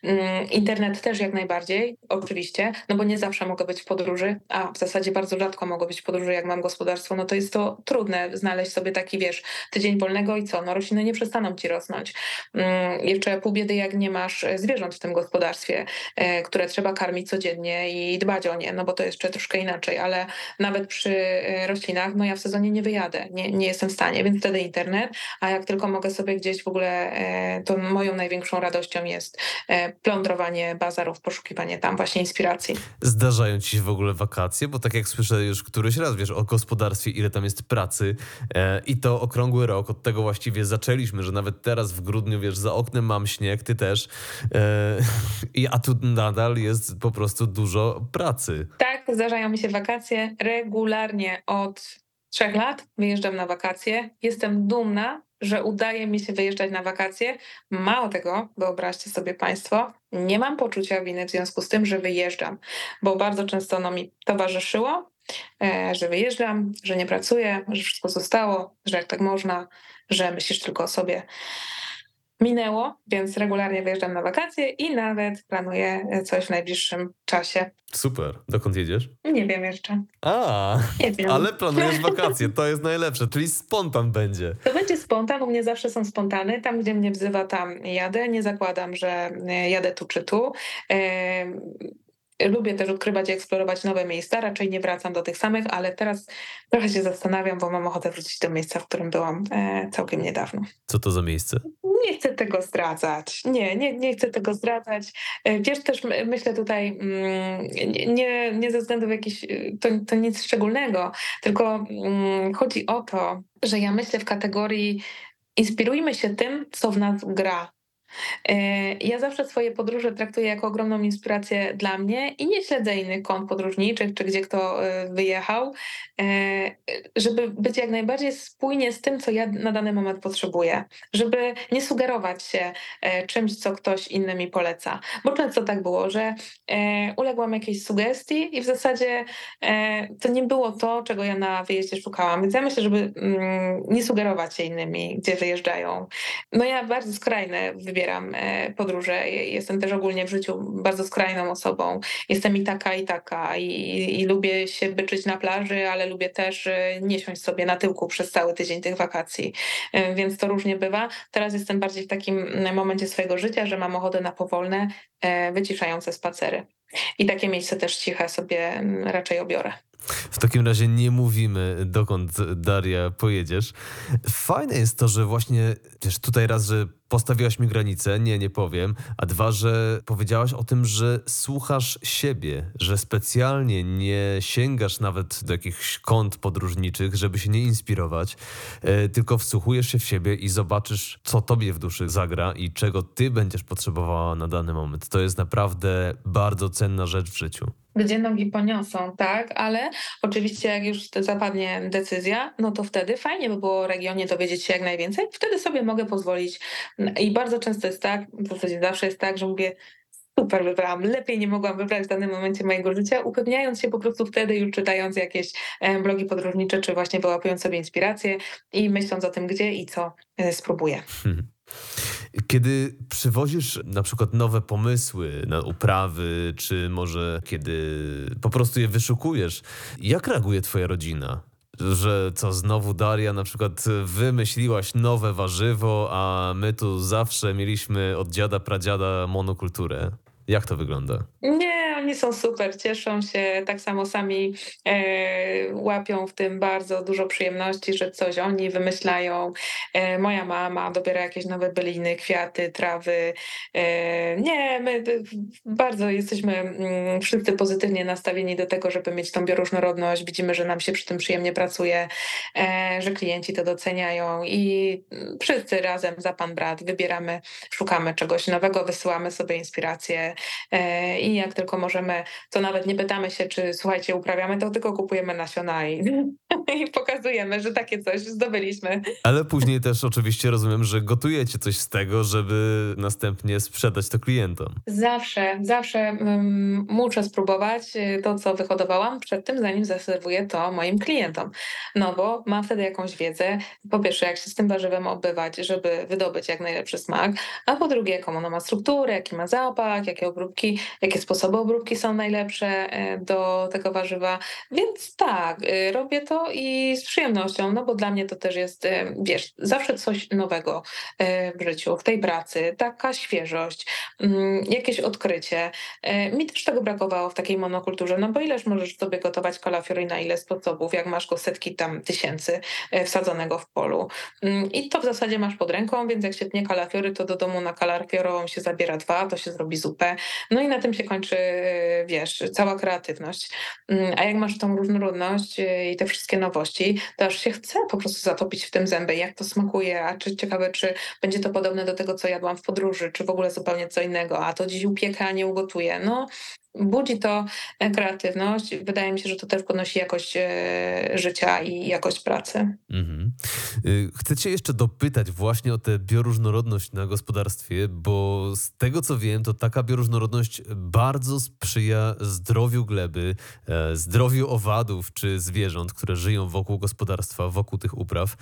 Mm, Internet też jak najbardziej, oczywiście, no bo nie zawsze mogę być w podróży, a w zasadzie bardzo rzadko mogę być w podróży, jak mam gospodarstwo, no to jest to trudne znaleźć sobie taki, wiesz, tydzień wolnego i co, no rośliny nie przestaną ci rosnąć. Mm, Jeszcze pół biedy, jak nie masz e, zwierząt w tym gospodarstwie, e, które trzeba karmić codziennie i dbać o nie, no bo to jeszcze troszkę inaczej, ale nawet przy e, roślinach, no ja w sezonie nie wyjadę, nie, nie jestem w stanie, więc wtedy internet, a jak tylko mogę sobie gdzieś w ogóle, to moją największą radością jest e, plądrowanie bazarów, poszukiwanie tam właśnie inspiracji. Zdarzają ci się w ogóle wakacje? Bo tak jak słyszę już któryś raz, wiesz, o gospodarstwie, ile tam jest pracy e, i to okrągły rok, od tego właściwie zaczęliśmy, że nawet teraz w grudniu, wiesz, za oknem mam śnieg, ty też, e, i, a tu nadal jest po prostu dużo pracy. Tak, zdarzają mi się wakacje regularnie od trzech lat. Wyjeżdżam na wakacje. Jestem dumna, że udaje mi się wyjeżdżać na wakacje. Mało tego, wyobraźcie sobie Państwo, nie mam poczucia winy w związku z tym, że wyjeżdżam, bo bardzo często ono mi towarzyszyło, e, że wyjeżdżam, że nie pracuję, że wszystko zostało, że jak tak można, że myślisz tylko o sobie. Minęło, więc regularnie wyjeżdżam na wakacje i nawet planuję coś w najbliższym czasie. Super. Dokąd jedziesz? Nie wiem jeszcze. A, Nie wiem. ale planujesz wakacje, to jest najlepsze, czyli spontan będzie. To będzie spontan, u mnie zawsze są spontany. Tam, gdzie mnie wzywa, tam jadę. Nie zakładam, że jadę tu czy tu. E, Lubię też odkrywać i eksplorować nowe miejsca. Raczej nie wracam do tych samych, ale teraz trochę się zastanawiam, bo mam ochotę wrócić do miejsca, w którym byłam e, całkiem niedawno. Co to za miejsce? Nie chcę tego zdradzać. Nie, nie, nie chcę tego zdradzać. E, Wiesz, też my- myślę tutaj mm, nie, nie ze względu w jakiś, y, to, to nic szczególnego, tylko mm, chodzi o to, że ja myślę w kategorii inspirujmy się tym, co w nas gra. E, Ja zawsze swoje podróże traktuję jako ogromną inspirację dla mnie i nie śledzę innych kont podróżniczych, czy gdzie kto e, wyjechał, e, żeby być jak najbardziej spójnie z tym, co ja na dany moment potrzebuję, żeby nie sugerować się czymś, co ktoś inny mi poleca. Bo często tak było, że uległam jakiejś sugestii i w zasadzie to nie było to, czego ja na wyjeździe szukałam. Więc ja myślę, żeby mm, nie sugerować się innymi, gdzie wyjeżdżają. No ja bardzo skrajne wybieram e, podróże. Jestem też ogólnie w życiu bardzo skrajną osobą. Jestem i taka, i taka. I, i, lubię się byczyć na plaży, ale lubię też e, nie siąść sobie na tyłku przez cały tydzień tych wakacji. E, Więc to różnie bywa. Teraz jestem bardziej w takim momencie swojego życia, że mam ochotę na powolne, wyciszające spacery. I takie miejsce też ciche sobie raczej obiorę. W takim razie nie mówimy, dokąd Daria pojedziesz. Fajne jest to, że właśnie, wiesz, tutaj raz, że postawiłaś mi granicę, nie, nie powiem, a dwa, że powiedziałaś o tym, że słuchasz siebie, że specjalnie nie sięgasz nawet do jakichś kont podróżniczych, żeby się nie inspirować, e, tylko wsłuchujesz się w siebie i zobaczysz, co tobie w duszy zagra i czego ty będziesz potrzebowała na dany moment. To jest naprawdę bardzo cenna rzecz w życiu. Gdzie nogi poniosą, tak, ale oczywiście jak już zapadnie decyzja, no to wtedy fajnie by było regionie dowiedzieć się jak najwięcej, wtedy sobie mogę pozwolić. I bardzo często jest tak, w zasadzie zawsze jest tak, że mówię super wybrałam, lepiej nie mogłam wybrać w danym momencie mojego życia, upewniając się po prostu wtedy już czytając jakieś e, blogi podróżnicze, czy właśnie wyłapując sobie inspiracje i myśląc o tym, gdzie i co e, spróbuję. Kiedy przywozisz na przykład nowe pomysły na uprawy, czy może kiedy po prostu je wyszukujesz, jak reaguje twoja rodzina? Że co, znowu Daria na przykład wymyśliłaś nowe warzywo, a my tu zawsze mieliśmy od dziada, pradziada monokulturę. Jak to wygląda? Nie, oni są super, cieszą się, tak samo sami e, łapią w tym bardzo dużo przyjemności, że coś oni wymyślają. E, moja mama dobiera jakieś nowe byliny, kwiaty, trawy. E, nie, my bardzo jesteśmy mm, wszyscy pozytywnie nastawieni do tego, żeby mieć tą bioróżnorodność. Widzimy, że nam się przy tym przyjemnie pracuje, e, że klienci to doceniają i wszyscy razem za pan brat wybieramy, szukamy czegoś nowego, wysyłamy sobie inspiracje I jak tylko możemy, to nawet nie pytamy się, czy słuchajcie, uprawiamy to, tylko kupujemy nasiona i, i pokazujemy, że takie coś zdobyliśmy. Ale później też oczywiście rozumiem, że gotujecie coś z tego, żeby następnie sprzedać to klientom. Zawsze, zawsze mm, muszę spróbować y, to, co wyhodowałam przed tym, zanim zaserwuję to moim klientom. No bo mam wtedy jakąś wiedzę, po pierwsze, jak się z tym warzywem obywać, żeby wydobyć jak najlepszy smak, a po drugie, jaką ono ma strukturę, jaki ma zapach, jakie obróbki, jakie sposoby obróbki są najlepsze e, do tego warzywa. Więc tak, y, robię to i z przyjemnością, no bo dla mnie to też jest, e, wiesz, zawsze coś nowego e, w życiu, w tej pracy, taka świeżość, mm, jakieś odkrycie. E, Mi też tego brakowało w takiej monokulturze, no bo ileż możesz sobie gotować kalafior i na ile sposobów, jak masz go setki tam tysięcy e, wsadzonego w polu. Mm, I to w zasadzie masz pod ręką, więc jak się tnie kalafiory, to do domu na kalafiorową się zabiera dwa, to się zrobi zupę. No i na tym się kończy, e, wiesz, cała kreatywność. Mm, A jak masz tą różnorodność e, i te wszystkie nowości, to aż się chce po prostu zatopić w tym zęby, jak to smakuje, a czy ciekawe, czy będzie to podobne do tego, co jadłam w podróży, czy w ogóle zupełnie co innego, a to dziś upiekę, a nie ugotuję. No, budzi to kreatywność. Wydaje mi się, że to też podnosi jakość życia i jakość pracy. Mhm. Y, chcę Cię jeszcze dopytać właśnie o tę bioróżnorodność na gospodarstwie, bo z tego co wiem, to taka bioróżnorodność bardzo sprzyja zdrowiu gleby, e, zdrowiu owadów czy zwierząt, które żyją wokół gospodarstwa, wokół tych upraw.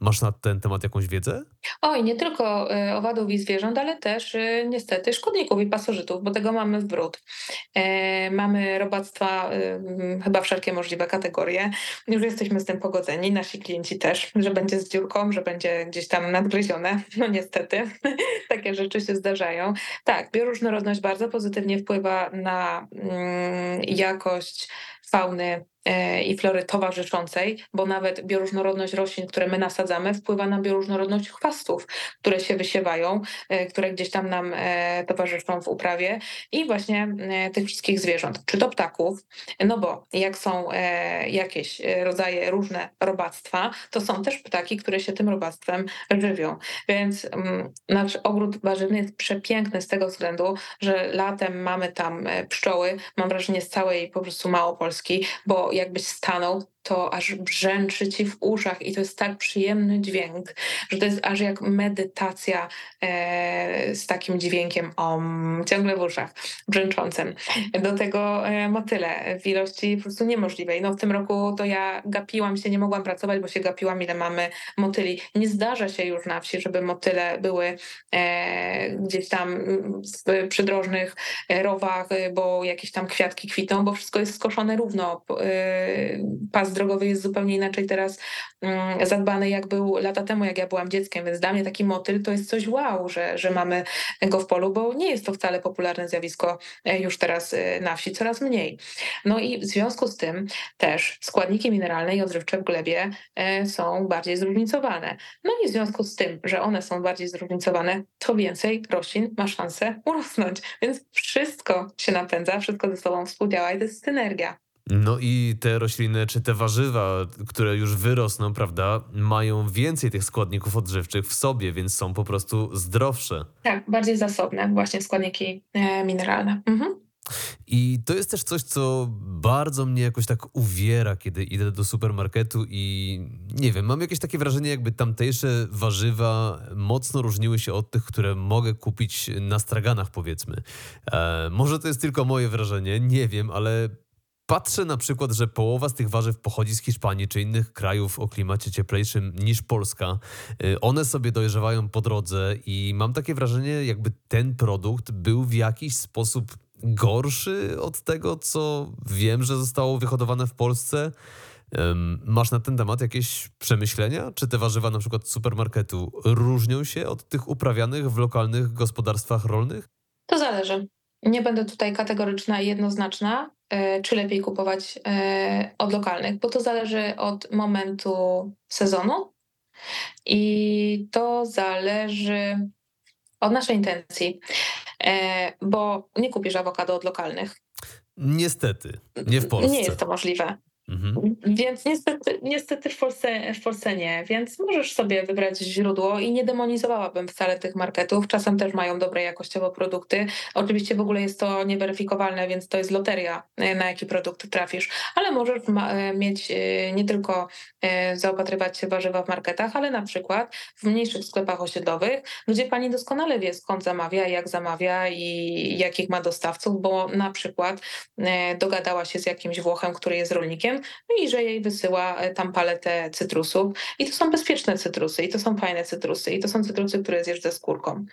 Masz na ten temat jakąś wiedzę? Oj, nie tylko e, owadów i zwierząt, ale też e, niestety szkodników i pasożytów, bo tego mamy w brud. Mamy robactwa chyba wszelkie możliwe kategorie. Już jesteśmy z tym pogodzeni, nasi klienci też, że będzie z dziurką, że będzie gdzieś tam nadgryzione. No niestety, takie rzeczy się zdarzają. Tak, bioróżnorodność bardzo pozytywnie wpływa na jakość fauny E, i flory towarzyszącej, bo nawet bioróżnorodność roślin, które my nasadzamy, wpływa na bioróżnorodność chwastów, które się wysiewają, e, które gdzieś tam nam e, towarzyszą w uprawie i właśnie tych wszystkich zwierząt, czy to ptaków, no bo jak są jakieś rodzaje różne robactwa, to są też ptaki, które się tym robactwem żywią. Więc mm, nasz ogród warzywny jest przepiękny z tego względu, że latem mamy tam pszczoły, mam wrażenie z całej po prostu Małopolski, bo jakbyś stanął, to aż brzęczy ci w uszach i to jest tak przyjemny dźwięk, że to jest aż jak medytacja e, z takim dźwiękiem om, ciągle w uszach, brzęczącym. Do tego e, motyle w ilości po prostu niemożliwej. No w tym roku to ja gapiłam się, nie mogłam pracować, bo się gapiłam, ile mamy motyli. Nie zdarza się już na wsi, żeby motyle były e, gdzieś tam w przydrożnych e, rowach, bo jakieś tam kwiatki kwitną, bo wszystko jest skoszone równo. E, pas drogowy jest zupełnie inaczej teraz mm, zadbany, jak był lata temu, jak ja byłam dzieckiem, więc dla mnie taki motyl to jest coś wow, że, że mamy go w polu, bo nie jest to wcale popularne zjawisko e, już teraz e, na wsi, coraz mniej. No i w związku z tym też składniki mineralne i odżywcze w glebie e, są bardziej zróżnicowane. No i w związku z tym, że one są bardziej zróżnicowane, to więcej roślin ma szansę urosnąć. Więc wszystko się napędza, wszystko ze sobą współdziała i to jest synergia. No i te rośliny, czy te warzywa, które już wyrosną, prawda, mają więcej tych składników odżywczych w sobie, więc są po prostu zdrowsze. Tak, bardziej zasobne właśnie składniki e, mineralne. Mhm. I to jest też coś, co bardzo mnie jakoś tak uwiera, kiedy idę do supermarketu i nie wiem, mam jakieś takie wrażenie, jakby tamtejsze warzywa mocno różniły się od tych, które mogę kupić na straganach, powiedzmy. E, może to jest tylko moje wrażenie, nie wiem, ale Patrzę na przykład, że połowa z tych warzyw pochodzi z Hiszpanii czy innych krajów o klimacie cieplejszym niż Polska. Y, one sobie dojrzewają po drodze i mam takie wrażenie, jakby ten produkt był w jakiś sposób gorszy od tego, co wiem, że zostało wyhodowane w Polsce. Masz na ten temat jakieś przemyślenia? Czy te warzywa na przykład z supermarketu różnią się od tych uprawianych w lokalnych gospodarstwach rolnych? To zależy. Nie będę tutaj kategoryczna i jednoznaczna, czy lepiej kupować e, od lokalnych, bo to zależy od momentu sezonu i to zależy od naszej intencji, e, bo nie kupisz awokado od lokalnych. Niestety, nie w Polsce. Nie jest to możliwe. Mhm. Więc niestety, niestety w, Polsce, w Polsce nie, więc możesz sobie wybrać źródło i nie demonizowałabym wcale tych marketów. Czasem też mają dobre jakościowo produkty. Oczywiście w ogóle jest to nieweryfikowalne, więc to jest loteria, e, na jaki produkt trafisz, ale możesz e, mieć e, nie tylko zaopatrywać się warzywa w marketach, ale na przykład w mniejszych sklepach osiedlowych, gdzie pani doskonale wie skąd zamawia, jak zamawia i jakich ma dostawców, bo na przykład dogadała się z jakimś Włochem, który jest rolnikiem, no i że jej wysyła e, tam paletę cytrusów. I to są bezpieczne cytrusy, i to są fajne cytrusy, i to są cytrusy, które zjesz ze skórką.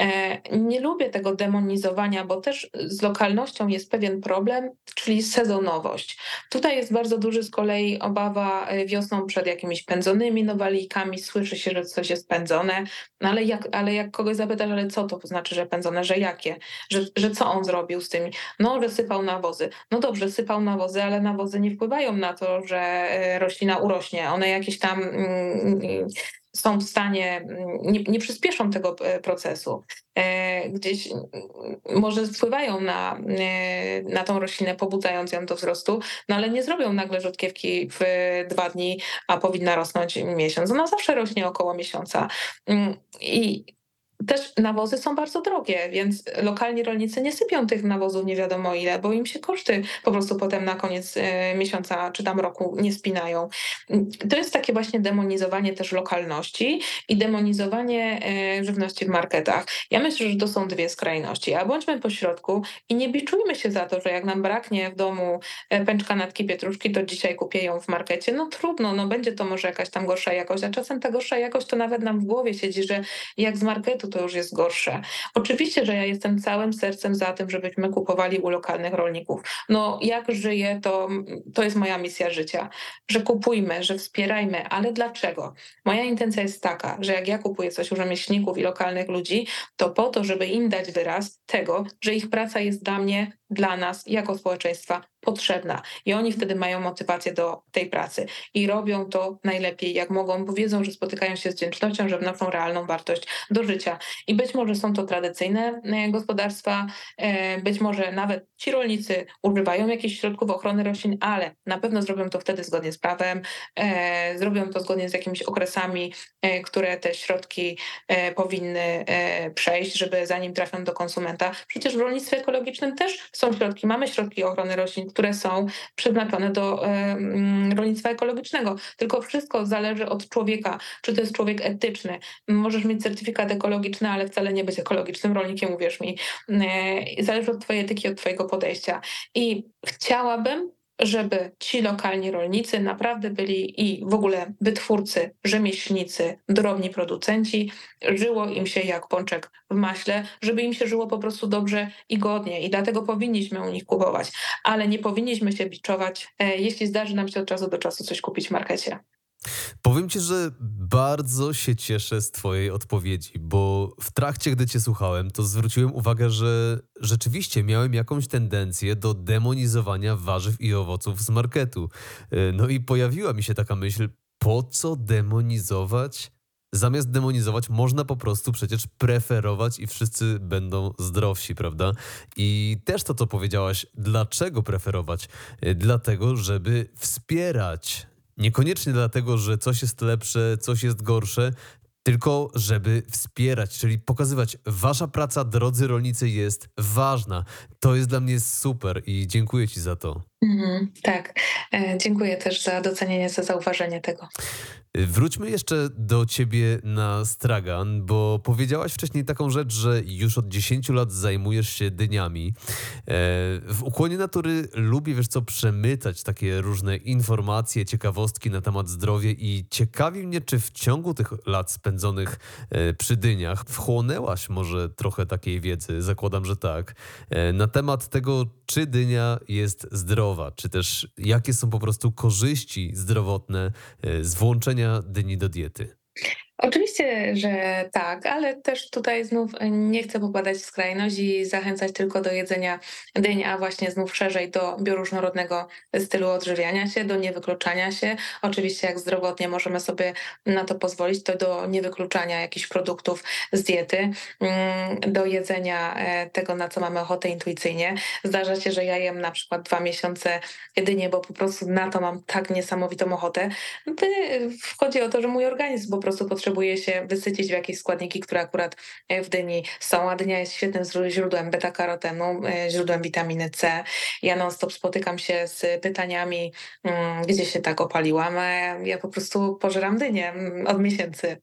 E, nie lubię tego demonizowania, bo też z lokalnością jest pewien problem, czyli sezonowość. Tutaj jest bardzo duży z kolei obawa e, wiosną przed jakimiś pędzonymi nowalijkami. Słyszy się, że coś jest pędzone, no ale jak, ale jak kogoś zapytasz, ale co to znaczy, że pędzone, że jakie, że, że co on zrobił z tymi? No, że sypał nawozy. No dobrze, sypał nawozy, ale nawozy nie wpływają na to, że e, roślina urośnie. One jakieś tam mm, są w stanie, mm, nie, nie przyspieszą tego e, procesu. E, gdzieś mm, może wpływają na, na tą roślinę, pobudzając ją do wzrostu, no ale nie zrobią nagle rzodkiewki w dwa dni, a powinna rosnąć miesiąc. Ona zawsze rośnie około miesiąca. I też nawozy są bardzo drogie, więc lokalni rolnicy nie sypią tych nawozów nie wiadomo ile, bo im się koszty po prostu potem na koniec e, miesiąca czy tam roku nie spinają. To jest takie właśnie demonizowanie też lokalności i demonizowanie e, żywności w marketach. Ja myślę, że to są dwie skrajności, a bądźmy po środku i nie biczujmy się za to, że jak nam braknie w domu e, pęczka natki pietruszki, to dzisiaj kupię ją w markecie. No trudno, no będzie to może jakaś tam gorsza jakość, a czasem ta gorsza jakość to nawet nam w głowie siedzi, że jak z marketu to już jest gorsze. Oczywiście, że ja jestem całym sercem za tym, żebyśmy kupowali u lokalnych rolników. No jak żyję, to, to jest moja misja życia, że kupujmy, że wspierajmy, ale dlaczego? Moja intencja jest taka, że jak ja kupuję coś u rzemieślników i lokalnych ludzi, to po to, żeby im dać wyraz tego, że ich praca jest dla mnie dla nas jako społeczeństwa potrzebna. I oni wtedy mają motywację do tej pracy i robią to najlepiej, jak mogą, bo wiedzą, że spotykają się z wdzięcznością, że wnoszą realną wartość do życia. I być może są to tradycyjne e, gospodarstwa, e, być może nawet ci rolnicy używają jakichś środków ochrony roślin, ale na pewno zrobią to wtedy zgodnie z prawem, e, zrobią to zgodnie z jakimiś okresami, które te środki powinny przejść, żeby zanim trafią do konsumenta. Przecież w rolnictwie ekologicznym też są środki, mamy środki ochrony roślin, które są przeznaczone do rolnictwa ekologicznego. Tylko wszystko zależy od człowieka, czy to jest człowiek etyczny. Możesz mieć certyfikat ekologiczny, ale wcale nie być ekologicznym rolnikiem, uwierz mi. E, zależy od twojej etyki, od twojego podejścia. I chciałabym, żeby ci lokalni rolnicy naprawdę byli i w ogóle wytwórcy, rzemieślnicy, drobni producenci, żyło im się jak pączek w maśle, żeby im się żyło po prostu dobrze i godnie. I dlatego powinniśmy u nich kupować, ale nie powinniśmy się biczować, e, jeśli zdarzy nam się od czasu do czasu coś kupić w markecie. Powiem ci, że bardzo się cieszę z Twojej odpowiedzi, bo w trakcie, gdy Cię słuchałem, to zwróciłem uwagę, że rzeczywiście miałem jakąś tendencję do demonizowania warzyw i owoców z marketu. E, no i pojawiła mi się taka myśl, po co demonizować? Zamiast demonizować, można po prostu przecież preferować i wszyscy będą zdrowsi, prawda? I też to, co powiedziałaś, dlaczego preferować? E, dlatego, żeby wspierać Niekoniecznie dlatego, że coś jest lepsze, coś jest gorsze, tylko żeby wspierać, czyli pokazywać, wasza praca, drodzy rolnicy, jest ważna. To jest dla mnie super i dziękuję Ci za to. Mhm, tak, e, dziękuję też za docenienie, za zauważenie tego. Wróćmy jeszcze do ciebie na stragan, bo powiedziałaś wcześniej taką rzecz, że już od 10 lat zajmujesz się dyniami. E, w ukłonie natury lubię, wiesz co, przemytać takie różne informacje, ciekawostki na temat zdrowia i ciekawi mnie, czy w ciągu tych lat spędzonych e, przy dyniach wchłonęłaś może trochę takiej wiedzy, zakładam, że tak, na temat tego, czy dynia jest zdrowa, czy też jakie są po prostu korzyści zdrowotne z włączenia dni do diety. Oczywiście, że tak, ale też tutaj znów nie chcę popadać w skrajność i zachęcać tylko do jedzenia dyń, a właśnie znów szerzej do bioróżnorodnego stylu odżywiania się, do niewykluczania się. Oczywiście jak zdrowotnie możemy sobie na to pozwolić, to do niewykluczania jakichś produktów z diety, mm, do jedzenia e, tego, na co mamy ochotę intuicyjnie. Zdarza się, że ja jem na przykład dwa miesiące jedynie, bo po prostu na to mam tak niesamowitą ochotę. Chodzi o to, że mój organizm po prostu potrzebuje potrzebuje się wysycić w jakieś składniki, które akurat e, w dyni są, a dynia jest świetnym źródłem beta-karotenu, e, źródłem witaminy C. Ja non-stop spotykam się z pytaniami, mm, gdzie się tak opaliłam. Ja po prostu pożeram dynię mm, od miesięcy.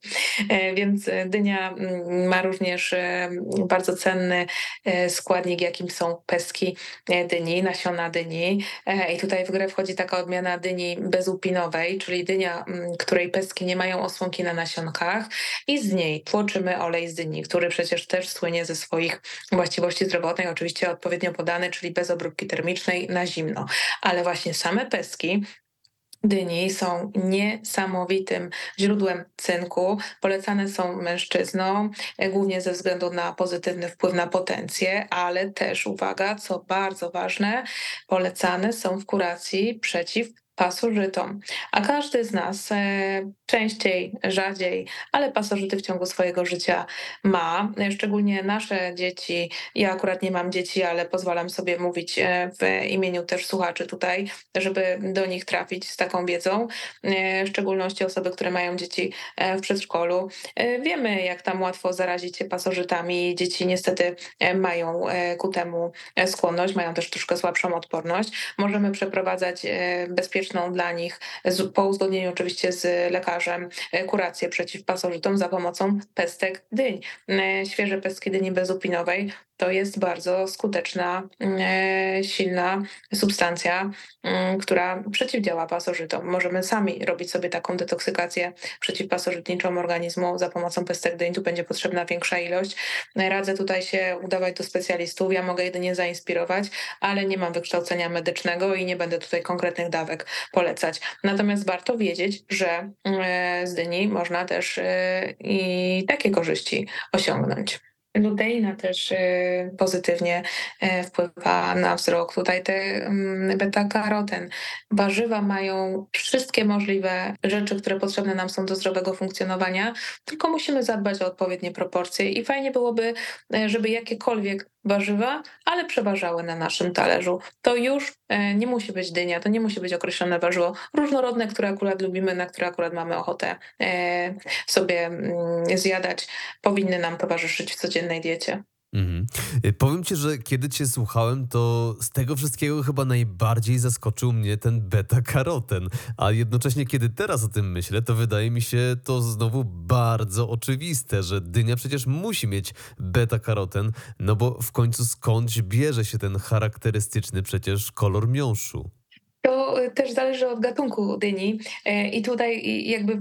E, więc dynia mm, ma również bardzo cenny składnik, jakim są pestki dyni, nasiona dyni. I tutaj w grę wchodzi taka odmiana dyni bezupinowej, czyli dynia, której pestki nie mają osłonki na i z niej tłoczymy olej z dyni, który przecież też słynie ze swoich właściwości zdrowotnych, oczywiście odpowiednio podany, czyli bez obróbki termicznej na zimno. Ale właśnie same peski dyni są niesamowitym źródłem cynku. Polecane są mężczyznom, e, głównie ze względu na pozytywny wpływ na potencję, ale też, uwaga, co bardzo ważne, polecane są w kuracji przeciw pasożytom. A każdy z nas e, częściej, rzadziej, ale pasożyty w ciągu swojego życia ma. Szczególnie nasze dzieci, ja akurat nie mam dzieci, ale pozwalam sobie mówić e, w imieniu też słuchaczy tutaj, żeby do nich trafić z taką wiedzą, e, w szczególności osoby, które mają dzieci e, w przedszkolu. Wiemy, jak tam łatwo zarazić się pasożytami. Dzieci niestety mają ku temu skłonność, mają też troszkę słabszą odporność. Możemy przeprowadzać bezpieczną dla nich, po uzgodnieniu oczywiście z lekarzem, kurację przeciw pasożytom za pomocą pestek dyń. Świeże pestki dyni bezupinowej to jest bardzo skuteczna, e, silna substancja, mm, która przeciwdziała pasożytom. Możemy sami robić sobie taką detoksykację przeciwpasożytniczą organizmu za pomocą pestek dyń. Tu będzie potrzebna większa ilość. Radzę tutaj się udawać do specjalistów. Ja mogę jedynie zainspirować, ale nie mam wykształcenia medycznego i nie będę tutaj konkretnych dawek polecać. Natomiast warto wiedzieć, że e, z dyni można też e, i takie korzyści osiągnąć. Luteina też y, pozytywnie y, wpływa na wzrok. Tutaj te mm, beta-karoten. Warzywa mają wszystkie możliwe rzeczy, które potrzebne nam są do zdrowego funkcjonowania, tylko musimy zadbać o odpowiednie proporcje i fajnie byłoby, y, żeby jakiekolwiek warzywa, ale przeważały na naszym talerzu. To już nie musi być dynia, to nie musi być określone warzywo różnorodne, które akurat lubimy, na które akurat mamy ochotę sobie mm, zjadać, powinny nam towarzyszyć w codziennej diecie. Mhm. Y, powiem ci, że kiedy cię słuchałem, to z tego wszystkiego chyba najbardziej zaskoczył mnie ten beta-karoten. A jednocześnie, kiedy teraz o tym myślę, to wydaje mi się to znowu bardzo oczywiste, że dynia przecież musi mieć beta-karoten, no bo w końcu skądś bierze się ten charakterystyczny przecież kolor miąższu. To y, też zależy od gatunku dyni. Y, I tutaj jakby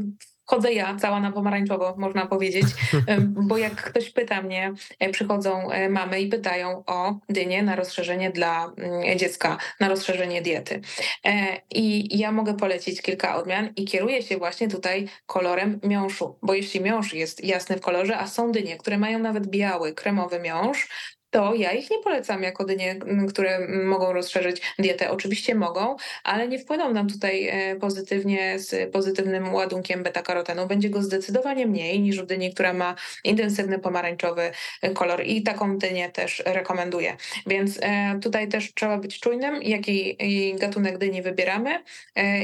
chodzę ja cała na pomarańczowo, można powiedzieć, bo jak ktoś pyta mnie, e, przychodzą e, mamy i pytają o dynię na rozszerzenie dla mm, dziecka, na rozszerzenie diety. E, I ja mogę polecić kilka odmian i kieruję się właśnie tutaj kolorem miąższu, bo jeśli miąższ jest jasny w kolorze, a są dynie, które mają nawet biały, kremowy miąższ, to ja ich nie polecam jako dynie, które mogą rozszerzyć dietę. Oczywiście mogą, ale nie wpłyną nam tutaj e, pozytywnie z pozytywnym ładunkiem beta-karotenu. Będzie go zdecydowanie mniej niż w dyni, która ma intensywny pomarańczowy e, kolor i taką dynię też rekomenduję. Więc e, tutaj też trzeba być czujnym, jaki gatunek dyni wybieramy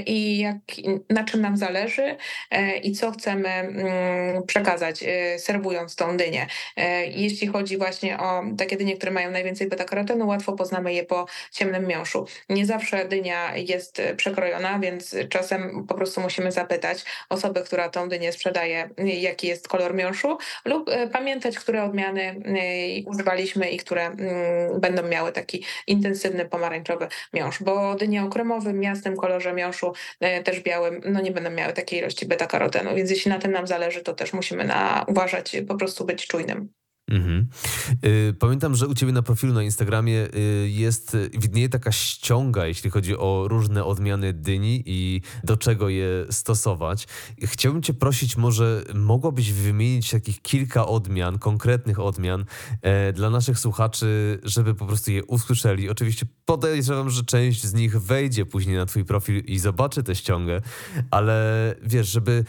i jak, na czym nam zależy i co chcemy mm, przekazać, serwując tą dynię. Jeśli chodzi właśnie o takie takie dynie, które mają najwięcej beta-karotenu, łatwo poznamy je po ciemnym miąższu. Nie zawsze dynia jest e, przekrojona, więc czasem po prostu musimy zapytać osobę, która tą dynię sprzedaje, jaki jest kolor miąższu lub e, pamiętać, które odmiany e, używaliśmy i które mm, będą miały taki intensywny pomarańczowy miąższ, bo dynie o kremowym, jasnym kolorze miąższu, też białym, no nie będą miały takiej ilości beta-karotenu, więc jeśli na tym nam zależy, to też musimy na, uważać, po prostu być czujnym. Mhm. Y, pamiętam, że u ciebie na profilu na Instagramie y, jest, widnieje taka ściąga, jeśli chodzi o różne odmiany dyni i do czego je stosować. Chciałbym cię prosić, może mogłabyś wymienić takich kilka odmian, konkretnych odmian e, dla naszych słuchaczy, żeby po prostu je usłyszeli. Oczywiście podejrzewam, że część z nich wejdzie później na twój profil i zobaczy tę ściągę, ale wiesz, żeby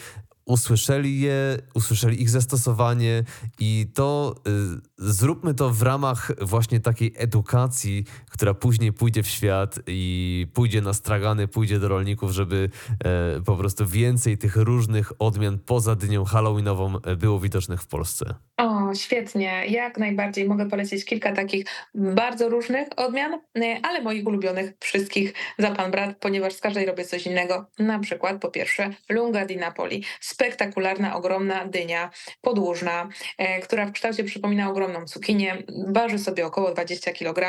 usłyszeli je, usłyszeli ich zastosowanie i to y, zróbmy to w ramach właśnie takiej edukacji, która później pójdzie w świat i pójdzie na stragany, pójdzie do rolników, żeby e, po prostu więcej tych różnych odmian poza dnią halloweenową e, było widocznych w Polsce. O, świetnie. Jak najbardziej mogę polecić kilka takich bardzo różnych odmian, e, ale moich ulubionych wszystkich za pan brat, ponieważ z każdej robię coś innego. Na przykład po pierwsze lunga di Napoli spektakularna, ogromna dynia podłużna, e, która w kształcie przypomina ogromną cukinię. Waży sobie około 20 kg.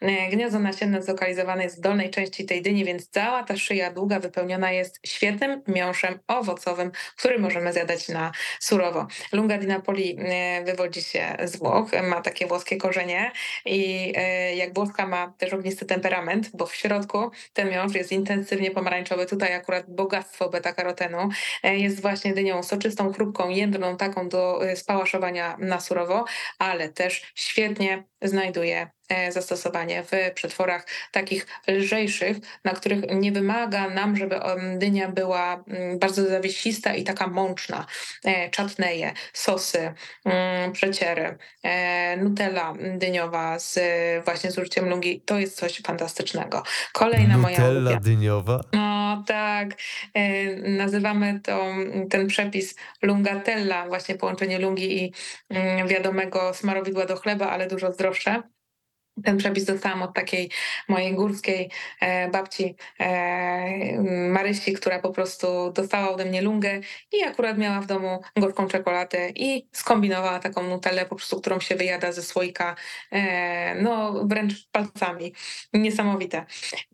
E, gniazdo nasienne zlokalizowane jest w dolnej części tej dyni, więc cała ta szyja długa wypełniona jest świetnym miąższem owocowym, który możemy zjadać na surowo. Lunga di Napoli e, wywodzi się z Włoch, ma takie włoskie korzenie i jak włoska ma też ognisty temperament, bo w środku ten miąższ jest intensywnie pomarańczowy. Tutaj akurat bogactwo beta-karotenu jest właśnie właśnie dynią soczystą, chrupką, jędrną, taką do y, spałaszowania na surowo, ale też świetnie znajduje zastosowanie w przetworach takich lżejszych, na których nie wymaga nam, żeby dynia była mm, bardzo zawiesista i taka mączna. E, czatneje, sosy, mm, przeciery, e, nutella dyniowa z właśnie z użyciem lungi, to jest coś fantastycznego. Kolejna Nutella moja dyniowa? No tak, nazywamy to, ten przepis lungatella, właśnie połączenie lungi i mm, wiadomego smarowidła do chleba, ale dużo zdrowsze. Ten przepis dostałam od takiej mojej górskiej e, babci e, Marysi, która po prostu dostała ode mnie lungę i akurat miała w domu gorzką czekoladę i skombinowała taką nutellę po prostu, którą się wyjada ze słoika, e, no wręcz palcami. Niesamowite.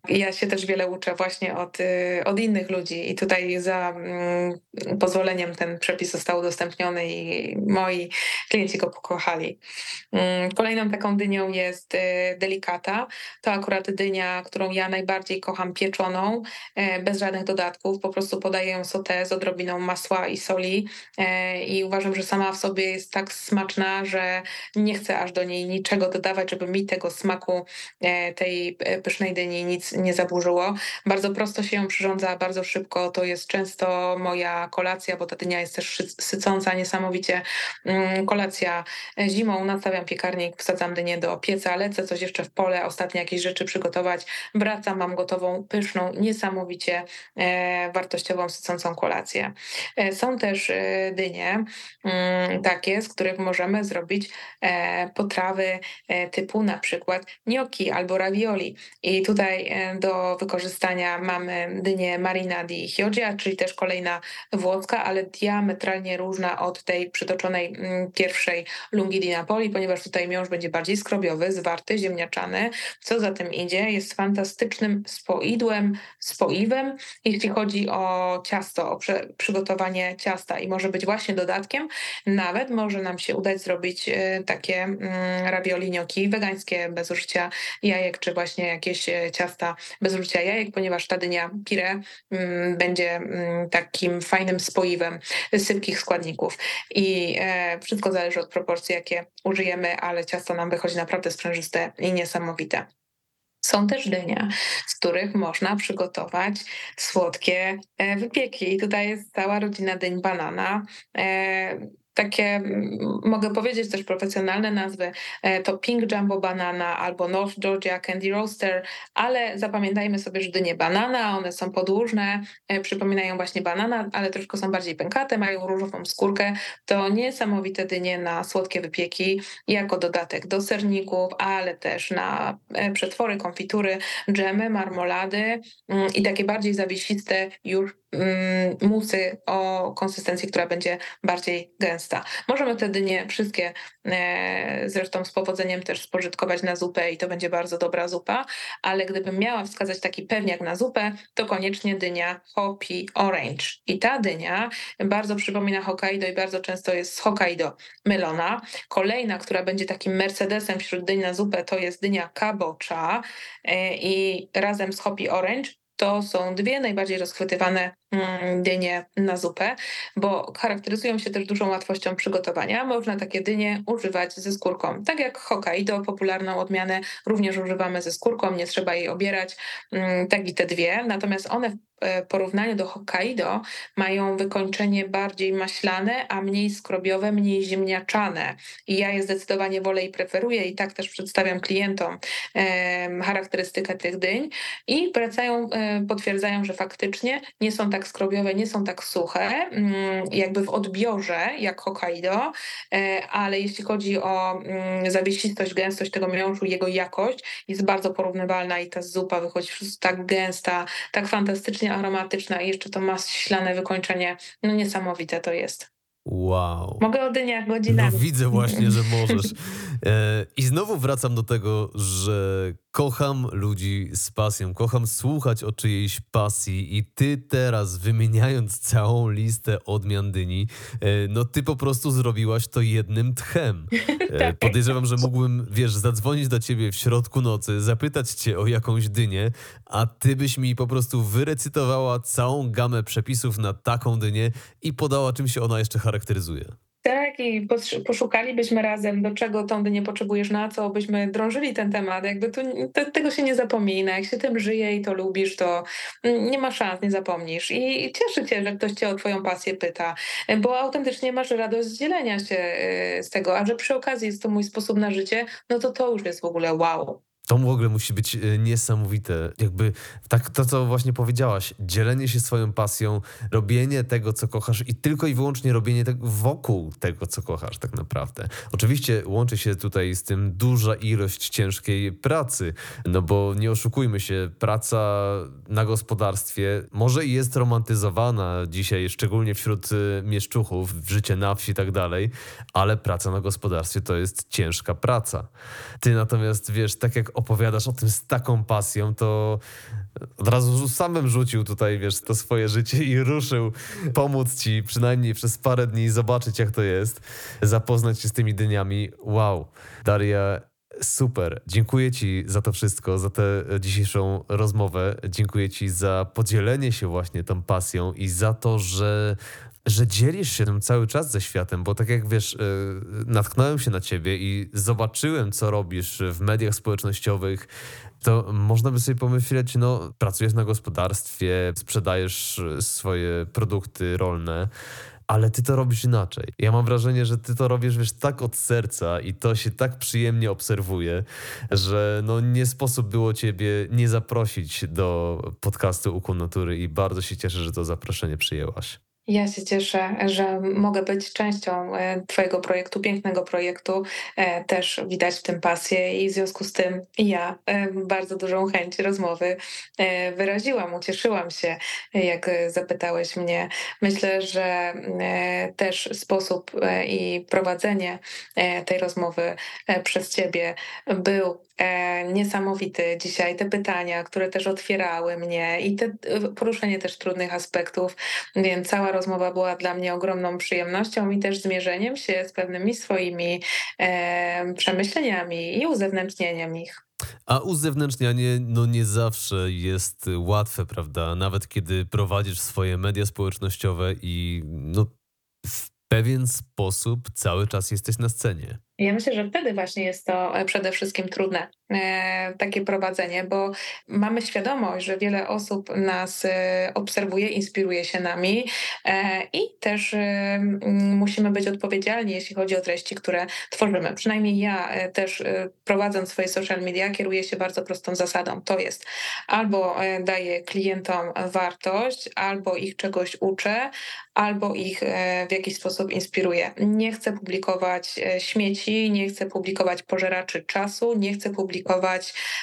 Ja się też wiele uczę właśnie od, od innych ludzi i tutaj za mm, pozwoleniem ten przepis został udostępniony i moi klienci go pokochali. Mm, kolejną taką dynią jest delikata. To akurat dynia, którą ja najbardziej kocham pieczoną, e, bez żadnych dodatków. Po prostu podaję ją sotę z odrobiną masła i soli e, i uważam, że sama w sobie jest tak smaczna, że nie chcę aż do niej niczego dodawać, żeby mi tego smaku e, tej pysznej dyni nic nie zaburzyło. Bardzo prosto się ją przyrządza, bardzo szybko. To jest często moja kolacja, bo ta dynia jest też sycąca niesamowicie. Mm, kolacja zimą, nastawiam piekarnik, wsadzam dynię do pieca, lecę chcę coś jeszcze w pole, ostatnie jakieś rzeczy przygotować, wracam, mam gotową, pyszną, niesamowicie e, wartościową, sycącą kolację. E, są też e, dynie mm, takie, z których możemy zrobić potrawy typu na przykład gnocchi albo ravioli. I tutaj do wykorzystania mamy dynię Marina di Chioggia, czyli też kolejna włoska, ale diametralnie różna od tej przytoczonej mm, pierwszej lungi di Napoli, ponieważ tutaj miąższ będzie bardziej skrobiowy, zwarty, ziemniaczany. Co za tym idzie, jest fantastycznym spoidłem, spoiwem, jeśli chodzi o ciasto, o przygotowanie ciasta i może być właśnie dodatkiem. Nawet może nam się udać zrobić e, takie mm, ravioli wegańskie bez użycia jajek, czy właśnie jakieś e, ciasta bez użycia jajek, ponieważ ta dynia pire mm, będzie mm, takim fajnym spoiwem sypkich składników. I e, wszystko zależy od proporcji, jakie użyjemy, ale ciasto nam wychodzi naprawdę sprężyste i niesamowite. Są też dynie, z których można przygotować słodkie e, wypieki. I tutaj jest cała rodzina dyń banana. Takie, mogę powiedzieć też profesjonalne nazwy, e, to Pink Jumbo Banana albo North Georgia Candy Roaster, ale zapamiętajmy sobie, że dynie banana, one są podłużne, e, przypominają właśnie banana, ale troszkę są bardziej pękate, mają różową skórkę. To niesamowite dynie na słodkie wypieki, jako dodatek do serników, ale też na e, przetwory, konfitury, dżemy, marmolady mm, i takie bardziej zawiesiste już musy o konsystencji, która będzie bardziej gęsta. Możemy wtedy nie wszystkie e, zresztą z powodzeniem też spożytkować na zupę i to będzie bardzo dobra zupa, ale gdybym miała wskazać taki pewniak na zupę, to koniecznie dynia Hopi Orange. I ta dynia bardzo przypomina Hokkaido i bardzo często jest z Hokkaido mylona. Kolejna, która będzie takim Mercedesem wśród dyń na zupę, to jest dynia Kabocha e, i razem z Hopi Orange to są dwie najbardziej rozchwytywane mm, dynie na zupę, bo charakteryzują się też dużą łatwością przygotowania. Można takie dynie używać ze skórką. Tak jak Hokkaido, popularną odmianę również używamy ze skórką, nie trzeba jej obierać, mm, tak i te dwie. Natomiast one E, porównaniu do Hokkaido mają wykończenie bardziej maślane, a mniej skrobiowe, mniej ziemniaczane. I ja je zdecydowanie wolę i preferuję i tak też przedstawiam klientom charakterystykę tych dyń i wracają, e, potwierdzają, że faktycznie nie są tak skrobiowe, nie są tak suche, mm, jakby w odbiorze jak Hokkaido, e, ale jeśli chodzi o mm, zawiesistość, gęstość tego miąższu, jego jakość jest bardzo porównywalna i ta zupa wychodzi tak gęsta, tak fantastycznie aromatyczna i jeszcze to maślane wykończenie. No niesamowite to jest. Wow. Mogę o dyniach godzinami. No widzę właśnie, że możesz. E, I znowu wracam do tego, że kocham ludzi z pasją, kocham słuchać o czyjejś pasji i ty teraz wymieniając całą listę odmian dyni, e, no ty po prostu zrobiłaś to jednym tchem. E, tak. Podejrzewam, że mógłbym, wiesz, zadzwonić do ciebie w środku nocy, zapytać cię o jakąś dynię, a ty byś mi po prostu wyrecytowała całą gamę przepisów na taką dynię i podała, czym się ona jeszcze charakteryzuje. I poszukalibyśmy razem, do czego tą dynię potrzebujesz, na co byśmy drążyli ten temat. Jakby to, tego się nie zapomina. Jak się tym żyje i to lubisz, to nie ma szans, nie zapomnisz. I cieszy cię, że ktoś cię o twoją pasję pyta, bo autentycznie masz radość z dzielenia się y, z tego, a że przy okazji jest to mój sposób na życie, no to to już jest w ogóle wow. To w ogóle musi być e, niesamowite. Jakby tak to, co właśnie powiedziałaś, dzielenie się swoją pasją, robienie tego, co kochasz i tylko i wyłącznie robienie tego wokół tego, co kochasz tak naprawdę. Oczywiście łączy się tutaj z tym duża ilość ciężkiej pracy, no bo nie oszukujmy się, praca na gospodarstwie może i jest romantyzowana dzisiaj, szczególnie wśród e, mieszczuchów, życie na wsi i tak dalej, ale praca na gospodarstwie to jest ciężka praca. Ty natomiast, wiesz, tak jak opowiadasz o tym z taką pasją, to od razu samym rzucił tutaj, wiesz, to swoje życie i ruszył pomóc ci przynajmniej przez parę dni zobaczyć, jak to jest, zapoznać się z tymi dyniami. Wow, Daria, super. Dziękuję ci za to wszystko, za tę dzisiejszą rozmowę. Dziękuję ci za podzielenie się właśnie tą pasją i za to, że że dzielisz się tym cały czas ze światem, bo tak jak wiesz, e, natknąłem się na ciebie i zobaczyłem, co robisz w mediach społecznościowych, to można by sobie pomyśleć, no, pracujesz na gospodarstwie, sprzedajesz swoje produkty rolne, ale ty to robisz inaczej. Ja mam wrażenie, że ty to robisz, wiesz, tak od serca i to się tak przyjemnie obserwuje, że no nie sposób było ciebie nie zaprosić do podcastu Ukłon Natury i bardzo się cieszę, że to zaproszenie przyjęłaś. Ja się cieszę, że mogę być częścią e, Twojego projektu, pięknego projektu. E, też widać w tym pasję i w związku z tym ja e, bardzo dużą chęć rozmowy wyraziłam, ucieszyłam się, jak zapytałeś mnie. Myślę, że też sposób i prowadzenie tej rozmowy przez Ciebie był niesamowity dzisiaj. Te pytania, które też otwierały mnie i te, poruszenie też trudnych aspektów, więc cała rozmowa była dla mnie ogromną przyjemnością i też zmierzeniem się z pewnymi swoimi e, przemyśleniami i uzewnętrznieniem ich. A uzewnętrznianie no nie zawsze jest łatwe, prawda? Nawet kiedy prowadzisz swoje media społecznościowe i no, w pewien sposób cały czas jesteś na scenie. Ja myślę, że wtedy właśnie jest to e, przede wszystkim trudne, takie prowadzenie, bo mamy świadomość, że wiele osób nas e, obserwuje, inspiruje się nami i też musimy być odpowiedzialni, jeśli chodzi o treści, które tworzymy. Przynajmniej ja też prowadząc swoje social media kieruję się bardzo prostą zasadą. To jest albo daję klientom wartość, albo ich czegoś uczę, albo ich w jakiś sposób inspiruję. Nie chcę publikować śmieci, nie chcę publikować pożeraczy czasu, nie chcę publikować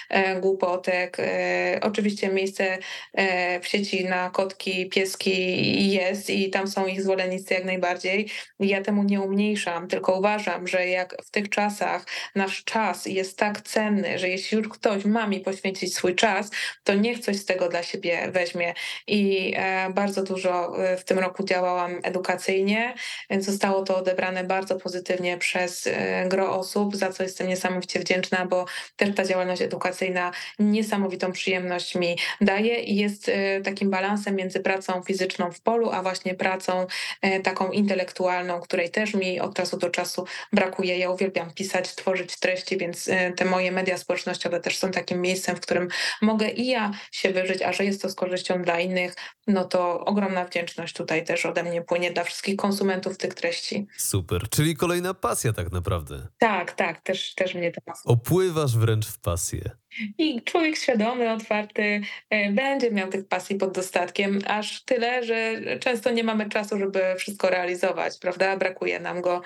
e, głupotek. E, oczywiście miejsce e, w sieci na kotki, pieski jest i tam są ich zwolennicy jak najbardziej. Ja temu nie umniejszam, tylko uważam, że jak w tych czasach nasz czas jest tak cenny, że jeśli już ktoś ma mi poświęcić swój czas, to niech coś z tego dla siebie weźmie. I bardzo dużo w tym roku działałam edukacyjnie, więc zostało to odebrane bardzo pozytywnie przez gro osób, za co jestem niesamowicie wdzięczna, bo też ta działalność edukacyjna niesamowitą przyjemność mi daje i jest e, takim balansem między pracą fizyczną w polu, a właśnie pracą e, taką intelektualną, której też mi od czasu do czasu brakuje. Ja uwielbiam pisać, tworzyć treści, więc e, te moje media społecznościowe też są takim miejscem, w którym mogę i ja się wyżyć, a że jest to z korzyścią dla innych, no to ogromna wdzięczność tutaj też ode mnie płynie dla wszystkich konsumentów tych treści. Super, czyli kolejna pasja tak naprawdę naprawdę. Tak, tak, też, też mnie to pasuje. Opływasz wręcz w pasję. I człowiek świadomy, otwarty e, będzie miał tych pasji pod dostatkiem, aż tyle, że często nie mamy czasu, żeby wszystko realizować, prawda? Brakuje nam go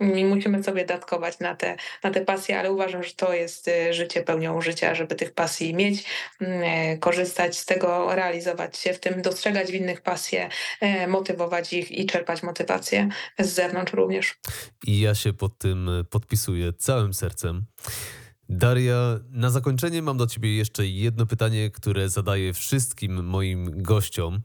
i musimy sobie datkować na te, na te pasje, ale uważam, że to jest e, życie pełnią życia, żeby tych pasji mieć, e, korzystać z tego, realizować się w tym, dostrzegać w innych pasje, motywować ich i czerpać motywację z zewnątrz również. I ja się pod tym podpisuję całym sercem. Daria, na zakończenie mam do Ciebie jeszcze jedno pytanie, które zadaję wszystkim moim gościom.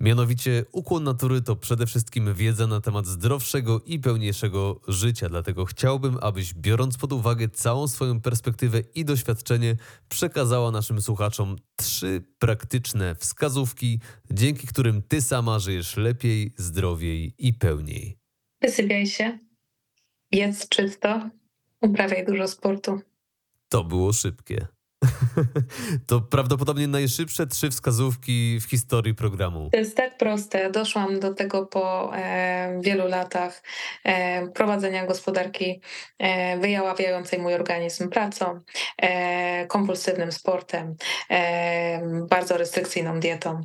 Mianowicie, ukłon natury to przede wszystkim wiedza na temat zdrowszego i pełniejszego życia. Dlatego chciałbym, abyś, biorąc pod uwagę całą swoją perspektywę i doświadczenie, przekazała naszym słuchaczom trzy praktyczne wskazówki, dzięki którym Ty sama żyjesz lepiej, zdrowiej i pełniej. Wysypiaj się, Jedz czysto, uprawiaj dużo sportu. To było szybkie. To prawdopodobnie najszybsze trzy wskazówki w historii programu. To jest tak proste. Doszłam do tego po e, wielu latach e, prowadzenia gospodarki e, wyjaławiającej mój organizm pracą, e, kompulsywnym sportem, e, bardzo restrykcyjną dietą.